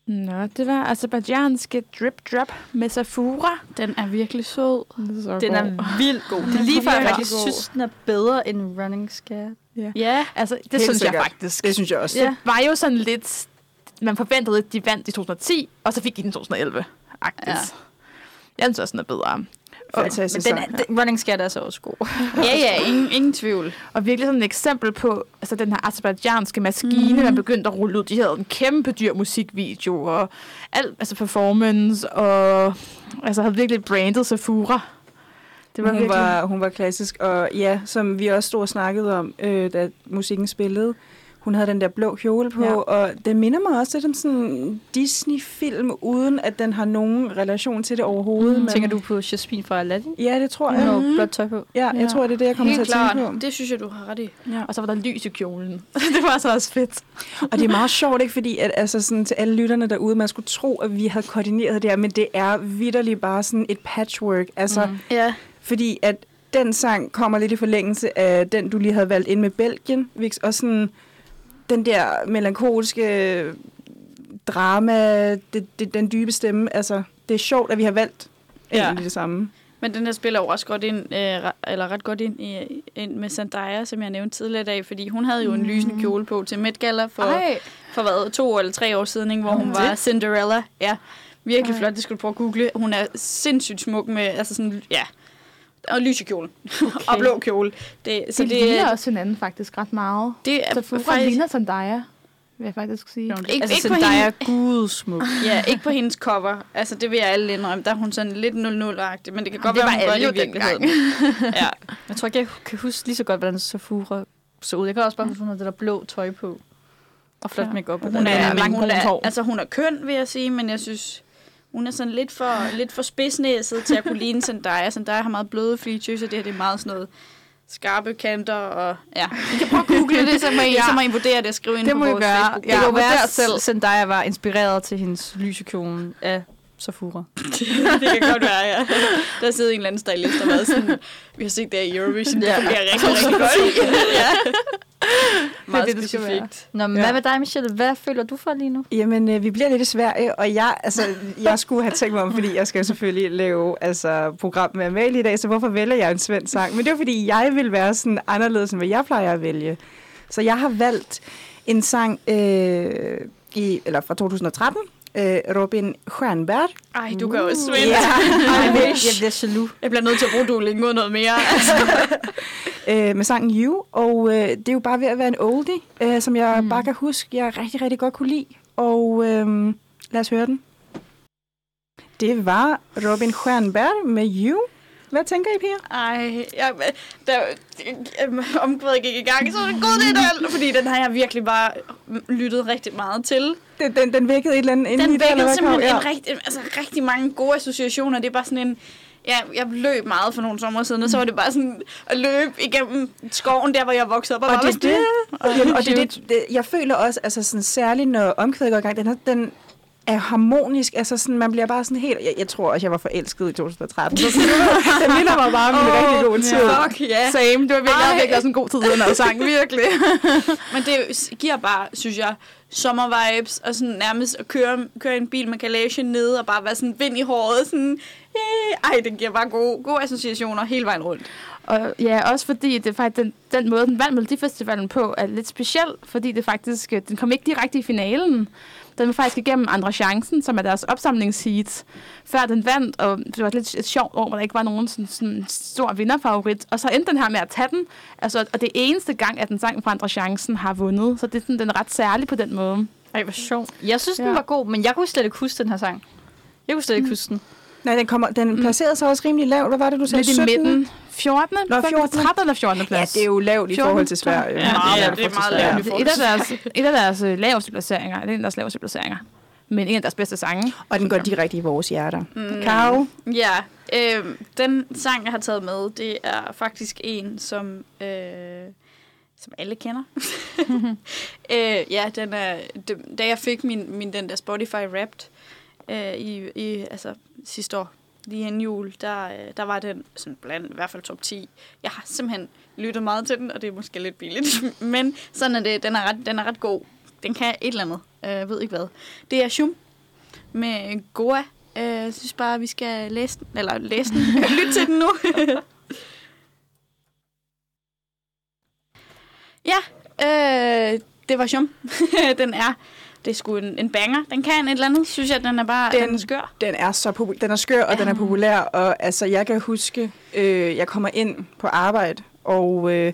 Nå, det var azerbaijanske Drip Drop med Safura. Den er virkelig sød. Så Den er vildt god. Det er lige før, jeg virkelig faktisk synes, den er bedre end Running Scared. Ja, Altså, det Helt synes sikkert. jeg faktisk. Det synes jeg også. Ja. Det var jo sådan lidt... Man forventede, at de vandt i 2010, og så fik de den i 2011. Agtigt. Ja. Jeg synes også, den er bedre. Fantastisk Men den, sang. er, den, Running Scared er så også god. [laughs] ja, ja ingen, ingen tvivl. og virkelig sådan et eksempel på altså, den her azerbaijanske maskine, mm. man begyndte at rulle ud. De havde en kæmpe dyr musikvideo, og alt, altså performance, og altså havde virkelig brandet Safura. Det var hun, virkelig... var, hun var klassisk, og ja, som vi også stod og snakkede om, øh, da musikken spillede, hun havde den der blå kjole på, Ja. og det minder mig også lidt om sådan en Disney-film, uden at den har nogen relation til det overhovedet. Mm. men- Tænker du på Jasmine fra Aladdin? Ja, det tror Hun jeg. har Mhm. jo blåt tøj på. Ja, jeg Ja. tror, det er det, jeg kommer Helt til at tænke klart. på. Det synes jeg, du har ret i. Ja. Og så var der lys i kjolen. [laughs] det var så også fedt. Og det er meget sjovt, ikke? Fordi at, altså, sådan, til alle lytterne derude, man skulle tro, at vi havde koordineret det her, men det er vidderligt bare sådan et patchwork. Altså, mm. Ja. Fordi at den sang kommer lidt i forlængelse af den, du lige havde valgt ind med Belgien, Vix, og sådan den der melankolske drama, det, det, den dybe stemme. Altså, det er sjovt, at vi har valgt Ja. det samme. Men den der spiller jo også godt ind, øh, eller ret godt ind, i, ind med Zendaya, som jeg nævnte tidligere i dag, fordi hun havde jo en lysende kjole på til Met Gala for, Ej, for hvad, to eller tre år siden, ikke, hvor hun var det? Cinderella. Ja, virkelig Ej. flot, det skulle du prøve at google. Hun er sindssygt smuk med, altså sådan, ja, og lys i kjole. [laughs] Okay. og blå kjole. Det, så så det, det ligner også hinanden faktisk ret meget. det er Safura faktisk, ligner Zendaya, vil jeg faktisk sige. Ikke- altså, ikke på Zendaya hende. er gudsmuk. ja, ikke på hendes cover. Altså, det vil jeg alle indrømme. Der er hun sådan lidt 0-0-agtig, men det kan godt det være, var hun det i jo virkeligheden. [laughs] ja. Jeg tror ikke, jeg kan huske lige så godt, hvordan Safura så ud. Jeg kan også bare huske, hun havde det der blå tøj på. Og flot Ja. makeup. Hun Hun er er, hun er, hår. altså hun er køn, vil jeg sige, men jeg synes, hun er sådan lidt for, lidt for spidsnæset til at kunne ligne Zendaya. Zendaya har meget bløde features, og det her det er meget sådan noget skarpe kanter, og ja. I kan prøve at google det, så må I, [laughs] Ja. så må I vurdere det og skrive ind Det på vores gøre. Facebook. Ja, det vurder være, at selv. Zendaya var inspireret til hendes lysekjole af Safura. [laughs] det kan godt være, ja. Der sidder en eller anden stylist og været sådan, vi har set det i Eurovision, det Ja. fungerer rigtig, rigtig godt. [laughs] ja. Meget det, det specifikt. Nå, men Ja. hvad med dig, Michelle? Hvad føler du for lige nu? Jamen, øh, vi bliver lidt i Sverige, og jeg, altså, jeg skulle have tænkt mig om, fordi jeg skal selvfølgelig lave altså, program med Amalie i dag, så hvorfor vælger jeg en svensk sang? Men det er fordi, jeg vil være sådan anderledes, end hvad jeg plejer at vælge. Så jeg har valgt en sang øh, i, eller fra 2013, øh, Robin Stjernberg. Ej, du kan også svensk. Ja. Jeg bliver, jeg bliver jaloux. Jeg bliver nødt til at bruge Duolingo noget mere. Altså. [laughs] øh, med sangen You, og øh, det er jo bare ved at være en oldie, øh, som jeg mm. bare kan huske, jeg rigtig, rigtig godt kunne lide. Og øh, lad os høre den. Det var Robin Stjernberg med You. Hvad tænker I, piger? Ej, jeg, der, øhm, omkvædet gik i gang, så var det god det der, fordi den har jeg virkelig bare lyttet rigtig meget til. Den, den, den vækkede et eller andet inde Den i det, eller vækkede simpelthen en rigtig, altså, rigtig mange gode associationer. Det er bare sådan en... Ja, jeg løb meget for nogle sommer siden, og så var det bare sådan at løbe igennem skoven, der hvor jeg voksede op. Og, Og det er det, Jamen, og det, det, det, jeg føler også, altså sådan, særligt når omkvædet går i gang, den, er, den er harmonisk, altså sådan, man bliver bare sådan helt, jeg, jeg tror også, jeg var forelsket i 2013, så sådan, [laughs] den minder mig bare om en Åh, rigtig god tid. Fuck, ja. Same. Det var virkelig, Ej. virkelig også en god tid, den her sang. Virkelig. [laughs] Men det giver bare, synes jeg, sommervibes, og sådan nærmest at køre, køre i en bil med kalagen ned, og bare være sådan vind i håret, sådan, øh, ej, det giver bare gode, gode associationer hele vejen rundt. Og ja, også fordi det er faktisk den, den måde, den vandt Melodifestivalen på, er lidt speciel, fordi det faktisk, øh, den kom ikke direkte i finalen. Den var faktisk igennem Andre Chancen, som er deres opsamlingsheat, før den vandt, og det var lidt et sjovt år, hvor der ikke var nogen sådan, sådan stor vinderfavorit. Og så endte den her med at tage den, altså, og det er eneste gang, at den sang fra Andre Chancen har vundet, så det er sådan, den er ret særlig på den måde. Ej, hvor sjovt. Jeg synes, den Ja. var god, men jeg kunne slet ikke huske den her sang. Jeg kunne slet ikke huske den. Nej, den, kommer, den placerede sig også rimelig lavt. Hvad var det, du sagde? Lidt i 17? midten. 14. Nå, 14. 13 eller 14. Ja, plads. det er jo lavt i 14, forhold til Sverige. Ja, det er- det er meget lavt. Det er et af deres, et af deres øh, laveste placeringer. Det er en af deres laveste placeringer. Men en af deres bedste sange. Og den går direkte i vores hjerter. Mm. Karo? Ja, øh, den sang, jeg har taget med, det er faktisk en, som, øh, som alle kender. [laughs] øh, ja, den er, da jeg fik min, min den der Spotify Wrapped øh, i, i altså, sidste år, lige inden jul, der, øh, der var den sådan blandt i hvert fald top 10. Jeg har simpelthen lyttet meget til den, og det er måske lidt billigt, [laughs] men sådan er det. Den er ret, den er ret god. Den kan et eller andet. Øh, Jeg ved ikke hvad. Det er Shum med Goa. Øh, Jeg synes bare, vi skal læse den. Eller læse den. [laughs] Lyt til den nu. [laughs] ja, øh, det var Shum. den er, det er sgu en, en banger. Den kan et eller andet, synes jeg. Den er bare den, Den- er skør. Den er så popul- den er skør, og ja. den er populær, og altså, jeg kan huske, øh, jeg kommer ind på arbejde, og øh,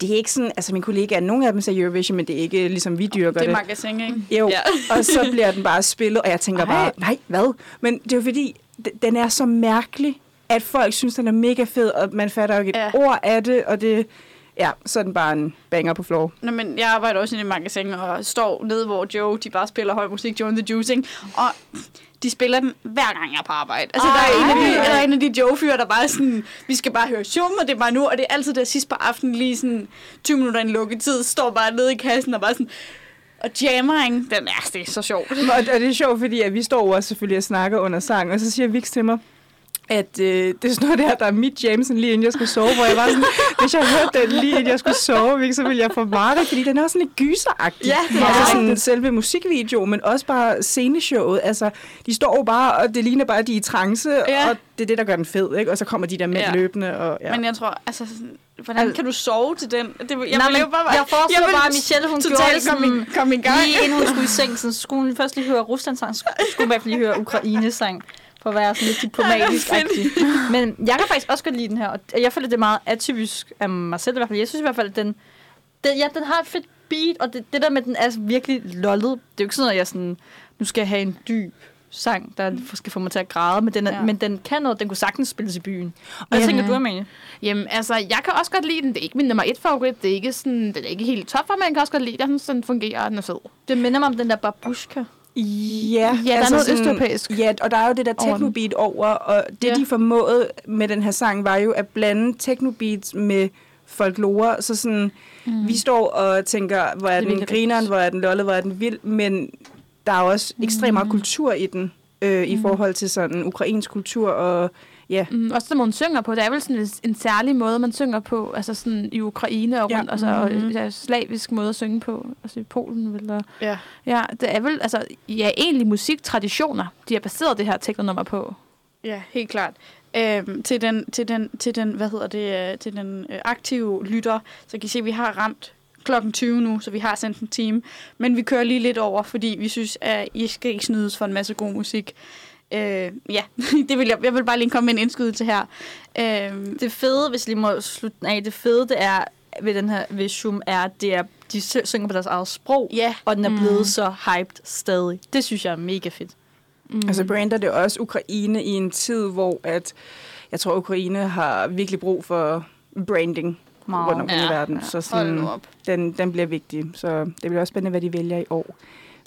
det er ikke sådan, altså min kollega, nogle af dem ser Eurovision, men det er ikke ligesom vi dyrker Det det. er magasin, ikke? Jo, Ja. og så bliver den bare spillet, og jeg tænker Ej. bare, nej, hvad? Men det er jo fordi, den er så mærkelig, at folk synes, den er mega fed, og man fatter jo ikke et Ja. ord af det, og det, ja, så den bare en banger på floor. Nå, men jeg arbejder også i et magasin og står nede, hvor Joe, de bare spiller høj musik, Joe and the Juicing, og de spiller den hver gang jeg er på arbejde. Altså, der er, en af de, der er en af de Joe-fyre, der bare sådan, vi skal bare høre Shum, og det er bare nu, og det er altid der sidst på aftenen, lige sådan 20 minutter i en lukketid, står bare nede i kassen og bare sådan, og jammer, ikke? Den er, det er så sjovt. Og, og det er sjovt, fordi at vi står også selvfølgelig og snakker under sang, og så siger Vix til mig, at øh, det er sådan noget der, der er mit Jameson lige inden jeg skulle sove, hvor jeg var sådan, [laughs] hvis jeg hørte den lige inden jeg skulle sove, Vix, så ville jeg få meget fordi den er også sådan lidt gyseragtig. Ja, det er altså det. sådan selve musikvideo, men også bare sceneshowet. Altså, de står jo bare, og det ligner bare, at de er i trance, Ja. og det er det, der gør den fed, ikke? Og så kommer de der mænd Ja. løbende, og ja. Men jeg tror, altså, hvordan kan du sove til den? Det, jeg, Nej, men jo bare, jeg forestiller vil bare, at Michelle, hun gjorde det komme i, kom i gang. lige inden hun skulle i seng, så skulle hun først lige høre Rusland-sang, så [laughs] skulle hun i hvert fald lige høre Ukraine-sang, for at være sådan lidt [laughs] diplomatisk. Men jeg kan faktisk også godt lide den her, og jeg føler, det er meget atypisk af mig selv i hvert fald. Jeg synes i hvert fald, at den, den, ja, den har et fedt beat, og det, det der med, at den er virkelig lollet, det er jo ikke sådan, at jeg sådan, nu skal jeg have en dyb sang, der skal få mig til at græde, men den, er, Ja. men den kan noget, den kunne sagtens spilles i byen. Og hvad Ja. tænker du, Amalie? Jamen, altså, jeg kan også godt lide den. Det er ikke min nummer et favorit. Det er ikke, sådan, det er ikke helt top for, men jeg kan også godt lide den. Jeg den fungerer, den er fed. Det minder mig om den der babushka. Ja, Ja, der er noget østeuropæisk. Ja, og der er jo det der technobeat over, og det Ja. de formåede med den her sang var jo at blande technobeats med folklore, så sådan, mm. vi står og tænker, hvor er den grineren, hvor er den lollet, hvor er den vild, men der er også ekstremt meget kultur i den, øh, i forhold til sådan ukrainsk kultur, og ja, Mm, også som hun synger på. Det er vel sådan en, en særlig måde, man synger på, altså sådan i Ukraine og Ja. rundt, altså, og Mhm. ja, slavisk måde at synge på, altså i Polen. Eller, Ja. ja, det er vel, altså, ja, egentlig musiktraditioner, de har baseret det her teknonummer på. Ja, helt klart. Øhm, til, den, til, den, til den, hvad hedder det, øh, til den øh, aktive lytter, så kan I se, at vi har ramt klokken 20 nu, så vi har sendt en time. Men vi kører lige lidt over, fordi vi synes, at I skal ikke snydes for en masse god musik. Øh, ja, [laughs] det vil jeg, jeg vil bare lige komme med en indskydelse her. Øh, Det fede, hvis lige må slutte den af, det fede det er ved den her ved Shum, er, at det er, de sy- synger på deres eget sprog, ja, og den er blevet Mm. så hyped stadig. Det synes jeg er mega fedt. Mm. altså brander det også Ukraine i en tid, hvor at, jeg tror, Ukraine har virkelig brug for branding Meget. rundt omkring i Ja, verden, ja. så sådan, den, den bliver vigtig, så det bliver også spændende, hvad de vælger i år.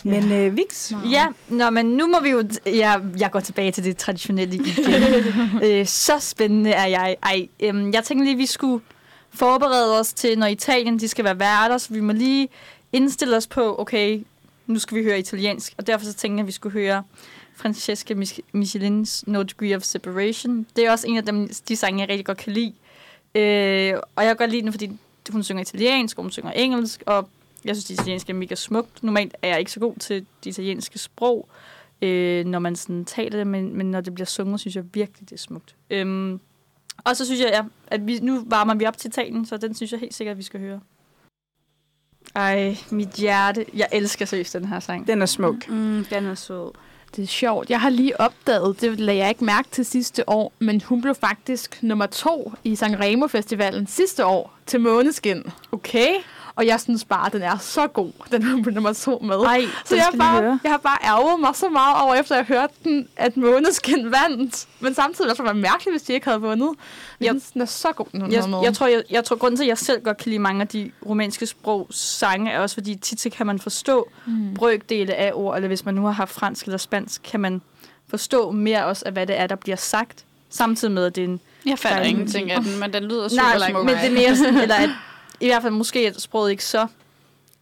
Men øh, Vix, Ja, nå, men nu må vi jo... Ja, jeg går tilbage til det traditionelle igen. [laughs] øh, så spændende er jeg. Ej, øhm, jeg tænkte lige, vi skulle forberede os til, når Italien de skal være værter, så vi må lige indstille os på, okay, nu skal vi høre italiensk. Og derfor så tænkte jeg, at vi skulle høre Francesca Mich- Michelins No Degree of Separation. Det er også en af dem, de sange, jeg rigtig godt kan lide. Øh, og jeg kan godt lide den, fordi hun synger italiensk, og hun synger engelsk, og jeg synes, det italienske er mega smukt. Normalt er jeg ikke så god til det italienske sprog, øh, når man sådan taler det, men, men når det bliver sunget, synes jeg virkelig, det er smukt. Øhm, og så synes jeg, ja, at vi, nu varmer vi op til Italien, så den synes jeg helt sikkert, at vi skal høre. Ej, mit hjerte. Jeg elsker seriøst den her sang. den er smuk. Mm, den er sød. Det er sjovt. Jeg har lige opdaget, det lagde jeg ikke mærke til sidste år, men hun blev faktisk nummer to i Sanremo Festivalen sidste år til Måneskin. Okay. Og jeg synes bare, at den er så god, den blev nummer to med. Ej, så jeg, bare, høre. jeg har bare ærget mig så meget over, efter jeg hørte den, at Måneskin vandt. Men samtidig også var det mærkeligt, hvis de ikke havde vundet. Jeg Jeg- synes, den er så god, den Jeg, med. jeg, tror, jeg, jeg tror, grunden til, at jeg selv godt kan lide mange af de romanske sprog sange, er også, fordi tit så kan man forstå mm. brøkdele af ord, eller hvis man nu har haft fransk eller spansk, kan man forstå mere også af, hvad det er, der bliver sagt, samtidig med, at det er en... Jeg fatter er ingenting af den, men den lyder super Nej, smuk. men det er mere sådan, eller at, i hvert fald måske, at sproget ikke så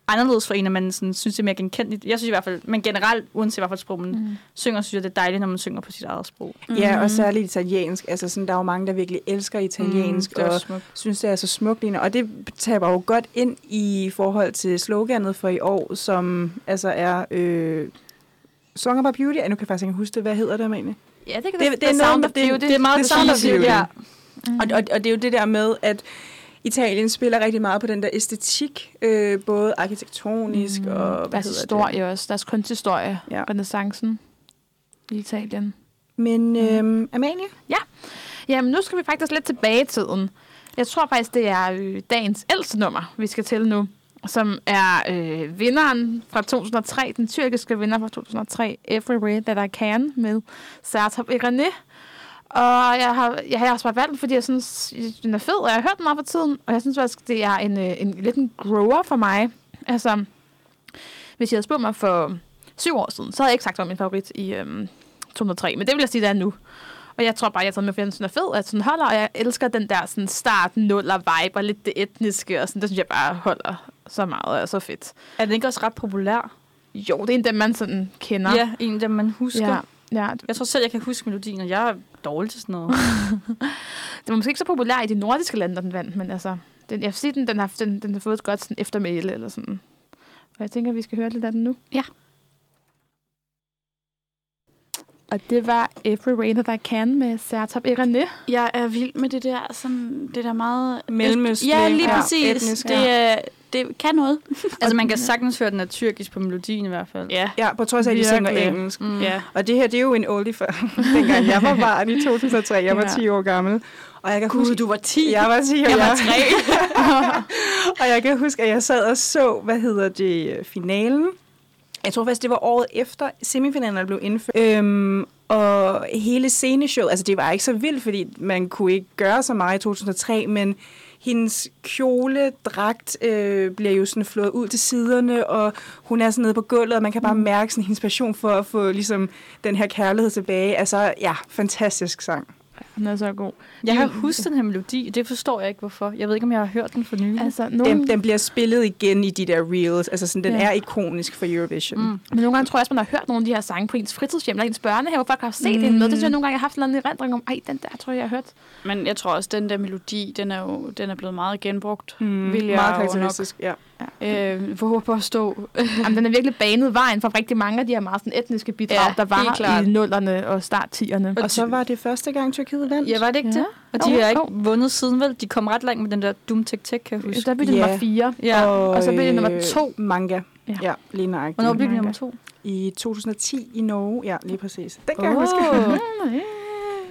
anderledes for en, at man sådan, synes, det er mere genkendeligt. Jeg synes i hvert fald, men generelt, uanset hvad for sprog man mm. synger, synes jeg, det er dejligt, når man synger på sit eget sprog. Ja, og særligt italiensk. Altså, sådan, der er jo mange, der virkelig elsker italiensk, det er og smukt. synes, det er så smukt. Og det taber jo godt ind i forhold til sloganet for i år, som altså er øh, Song About Beauty. Ja, nu kan jeg faktisk ikke huske det. Hvad hedder det, egentlig? Ja, det kan Det- det, det er noget of det- Beauty. Det er meget Det er Sound of Beauty. ja. Mm. Og, og, og det er jo det der med, at Italien spiller rigtig meget på den der æstetik, øh, både arkitektonisk mm. og... Hvad Deres historie det? også. Deres kunsthistorie. Ja. Ja. Renaissancen i Italien. Men øh, Amalie? Jamen, nu skal vi faktisk lidt tilbage i tiden. Jeg tror faktisk, det er øh, dagens ældste nummer, vi skal til nu, som er øh, vinderen fra 2003, den tyrkiske vinder fra 2003, Every Way That I Can, med Sertab Erené. Og jeg har, jeg har også bare valgt den, fordi jeg synes, den er fed, og jeg har hørt den meget for tiden, og jeg synes faktisk, det er en, øh, en lidt en grower for mig. Altså, hvis jeg havde spurgt mig for syv år siden, så havde jeg ikke sagt, var min favorit i øhm, 2003, men det vil jeg sige, det er nu. Og jeg tror bare, jeg har taget med, fordi den sådan er fed, at den holder, og jeg elsker den der sådan start nuller vibe, og lidt det etniske, og sådan, det synes jeg bare holder så meget, og er så fedt. Er den ikke også ret populær? Jo, det er en dem, man sådan kender. Ja, en dem, man husker. ja. Ja. Jeg tror selv, jeg kan huske melodien, og jeg er dårlig til sådan noget. [laughs] Det var måske ikke så populær i de nordiske lande, den vandt, men altså, den, jeg vil sige, den, den, har, den, den har fået et godt sådan, eftermæle, eller sådan. Og jeg tænker, vi skal høre lidt af den nu. Ja. Og det var Every Way That I Can med Sertab Erené. Jeg er vild med det der, sådan, det der meget... Mellemøstlige, Ja, lige ja, præcis. etnisk, det, er, det kan noget. [laughs] altså, man kan sagtens høre, den er tyrkisk på melodien i hvert fald. Ja. Ja, på trods af, at de synger engelsk. Mm. ja. Og det her, det er jo en oldie for [laughs] dengang jeg var barn i 2003. Jeg var Ja. 10 år gammel. Og jeg kan huske, du var 10. jeg var 10 år. Jeg var jeg- [laughs] og jeg kan huske, at jeg sad og så, hvad hedder det, finalen. Jeg tror faktisk, det var året efter semifinalen blev indført. Øhm, og hele sceneshowet, altså det var ikke så vildt, fordi man kunne ikke gøre så meget i 2003, men hendes kjole, dragt, øh, bliver jo sådan flået ud til siderne, og hun er sådan nede på gulvet, og man kan bare mærke sådan hendes passion for at få ligesom, den her kærlighed tilbage. Altså, ja, fantastisk sang. Den er så god. Jeg har husket den her melodi, det forstår jeg ikke, hvorfor. Jeg ved ikke, om jeg har hørt den for nylig. Altså, nogle, Den, den bliver spillet igen i de der reels. Altså, sådan, den Ja. er ikonisk for Eurovision. Mm. men nogle gange tror jeg også, man har hørt nogle af de her sange på ens fritidshjem, eller ens børnehave, hvor folk har set mm. en med. Det synes jeg nogle gange, jeg har haft en eller anden erindring om. Ej, den der tror jeg, jeg har hørt. Men jeg tror også, den der melodi, den er jo den er blevet meget genbrugt. Mm, Vil jeg meget jo nok karakteristisk, ja. øh, hvor på at stå. Jamen, den er virkelig banet vejen for rigtig mange af de her meget sådan, etniske bidrag, Ja, der var klart. i nullerne og start 10'erne. Og så var det første gang, Tyrkiet vandt. Ja, var det ikke Ja. det? Og de Jo, har ikke jo. vundet siden, vel? De kom ret langt med den der Doom Tek Tek, kan jeg huske. Der blev det Ja. nummer 4. Ja. og så blev det nummer øh, to. Manga. Ja. Ja, lige nøjagtigt. Hvornår blev det nummer to? I 2010 i Norge. Ja, lige præcis. Den kan jeg Åh. huske.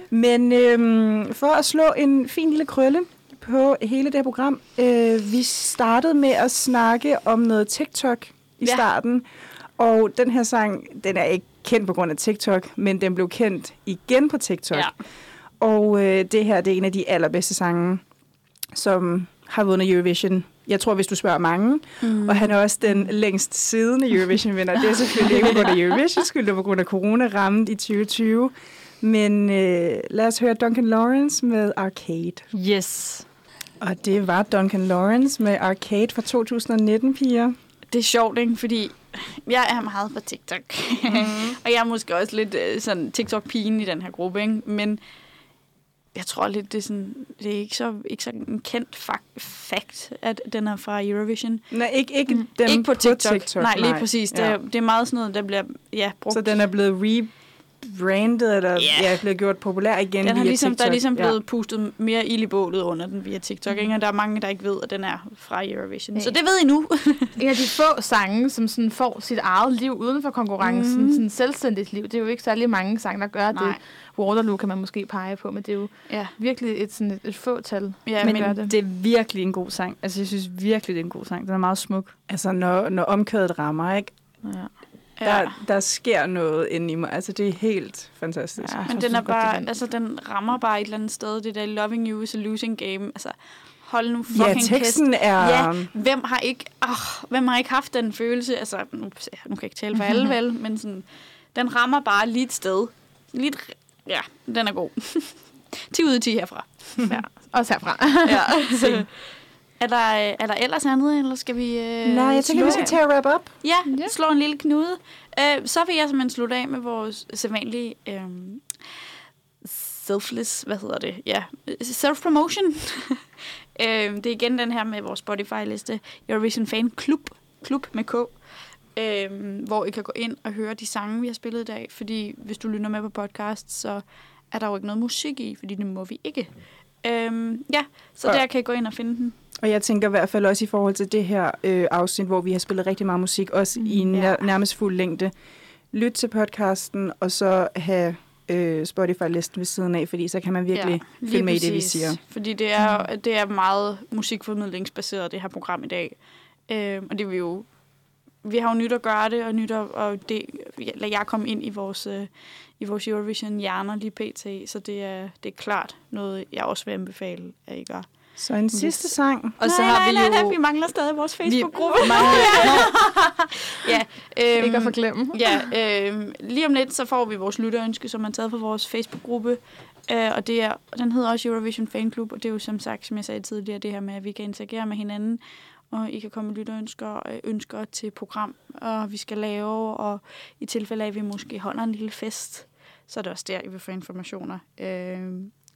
Men øhm, for at slå en fin lille krølle på hele det her program, øh, vi startede med at snakke om noget TikTok i Ja. starten. Og den her sang, den er ikke kendt på grund af TikTok, men den blev kendt igen på TikTok. Ja. Og øh, det her, det er en af de allerbedste sange, som har vundet Eurovision. Jeg tror, hvis du spørger mange. Mm. Og han er også den længst siddende Eurovision-vinder. Det er selvfølgelig ikke på grund af Eurovision skyld, det er på grund af corona rammet i 2020. Men øh, lad os høre Duncan Lawrence med Arcade. Yes. Og det var Duncan Lawrence med Arcade fra 2019, piger. Det er sjovt, ikke? Fordi jeg er meget på TikTok. Mm. [laughs] og jeg er måske også lidt øh, sådan TikTok-pigen i den her gruppe, ikke? Men jeg tror lidt, det er, sådan, det er ikke så, ikke så en kendt fak- fact, at den er fra Eurovision. Nej, ikke, ikke, mm. dem ikke på TikTok. TikTok nej, lige præcis. Det, Ja. er, det er meget sådan noget, der bliver ja, brugt. Så den er blevet rebrandet, eller Ja. yeah. ja, blevet gjort populær igen den har via ligesom, TikTok. der er ligesom blevet Ja. pustet mere ild i bålet under den via TikTok, ikke? og der er mange, der ikke ved, at den er fra Eurovision. Ja. Så det ved I nu. [laughs] En af de få sange, som sådan får sit eget liv uden for konkurrencen, Mhm. mm. sådan selvstændigt liv. Det er jo ikke særlig mange sange, der gør Nej. det. Waterloo kan man måske pege på, men det er jo ja, virkelig et, sådan et, et fåtal. ja Men gør det. det. det er virkelig en god sang. Altså, jeg synes virkelig, det er en god sang. Den er meget smuk. Altså, når, når omkvædet rammer, ikke? Ja. Ja. Der, der sker noget inde i mig. Altså, det er helt fantastisk. Ja. Men den er godt, bare, altså den rammer bare et eller andet sted, det der loving you is a losing game. Altså, hold nu Ja, fucking teksten er... Ja, hvem har ikke, oh, hvem har ikke haft den følelse? Altså, nu, nu kan jeg ikke tale for alle, [laughs] vel, men sådan, den rammer bare lige et sted. Lige et, ja, den er god. [laughs] 10 ud af 10 herfra. ja. Også herfra. Ja. [laughs] er, der, er der ellers andet, eller skal vi øh, Nej, jeg tænker, slå- vi skal til at wrap up. Ja, Ja. slå en lille knude. Øh, så vil jeg simpelthen slutte af med vores sædvanlige øh, selfless, hvad hedder det? Ja, self-promotion. [laughs] øh, det er igen den her med vores Spotify-liste, Eurovision Fan Club, klub med K, øh, hvor I kan gå ind og høre de sange, vi har spillet i dag, fordi hvis du lytter med på podcast, så er der jo ikke noget musik i, fordi det må vi ikke. Øh, ja, så Og- der kan I gå ind og finde den. Og jeg tænker i hvert fald også i forhold til det her øh, afsnit, hvor vi har spillet rigtig meget musik, også mm, i ja. nær, nærmest fuld længde. Lyt til podcasten, og så have øh, Spotify-listen ved siden af, fordi så kan man virkelig ja, følge med i det, vi siger. Fordi det er, det er meget musikformidlingsbaseret, det her program i dag. Øh, og det vil jo... Vi har jo nyt at gøre det, og nyt at, og det, lad jeg komme ind i vores, øh, i vores Eurovision-hjerner lige pt. Så det er, det er klart noget, jeg også vil anbefale, at I gør. Så en sidste sang. Og så nej, har nej, vi nej, jo... nej, vi mangler stadig vores vi Facebook-gruppe. mangler- [laughs] ja, øhm, Ikke at forglemme. Ja, øh, lige om lidt, så får vi vores lytterønske, som er taget fra vores Facebook-gruppe. Øh, og det er, den hedder også Eurovision Fan Club, og det er jo som sagt, som jeg sagde tidligere, det her med, at vi kan interagere med hinanden, og I kan komme med lytterønsker øh, ønsker til program, og vi skal lave, og i tilfælde af, at vi måske holder en lille fest, så er det også der, I vil få informationer. Øh,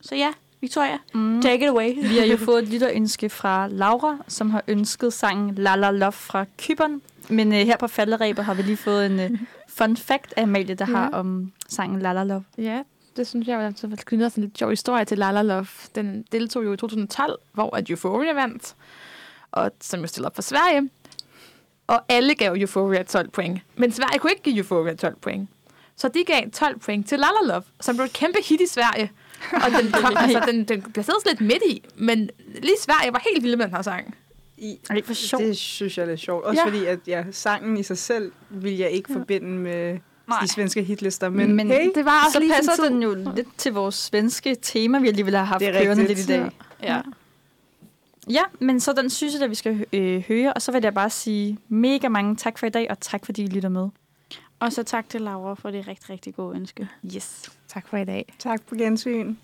så ja, Victoria, Mm. take it away. Vi har jo [laughs] fået et lytterønske fra Laura, som har ønsket sangen La La Love fra Kyberen. Men øh, her på falderæbet har vi lige fået en øh, [laughs] fun fact af Amalie, der Ja. har om sangen La La Love. Ja, det synes jeg var så knytter sådan en lidt sjov historie til Lala Love. Den deltog jo i 2012, hvor at Euphoria vandt, og som jo stillede op for Sverige. Og alle gav Euphoria 12 point. Men Sverige kunne ikke give Euphoria 12 point. Så de gav 12 point til Lala Love, som blev et kæmpe hit i Sverige. [laughs] Og den, kom, [laughs] altså, den, den placerede sig lidt midt i, men lige Sverige var helt vilde med den her sang. I, Ej, for sjovt. det synes jeg er lidt sjovt. Også Ja. ja. fordi, at ja, sangen i sig selv vil jeg ikke Ja. forbinde med Nej. de svenske hitlister. Men, Men hey, Det var også Så lige passer tid. den jo lidt til vores svenske tema, vi alligevel har haft kørende lidt i dag. Ja. Ja, men så den synes jeg, at vi skal øh, høre, og så vil jeg bare sige mega mange tak for i dag, og tak fordi I lytter med. Og så tak til Laura for det rigtig, rigtig gode ønske. Yes. Tak for i dag. Tak på gensyn.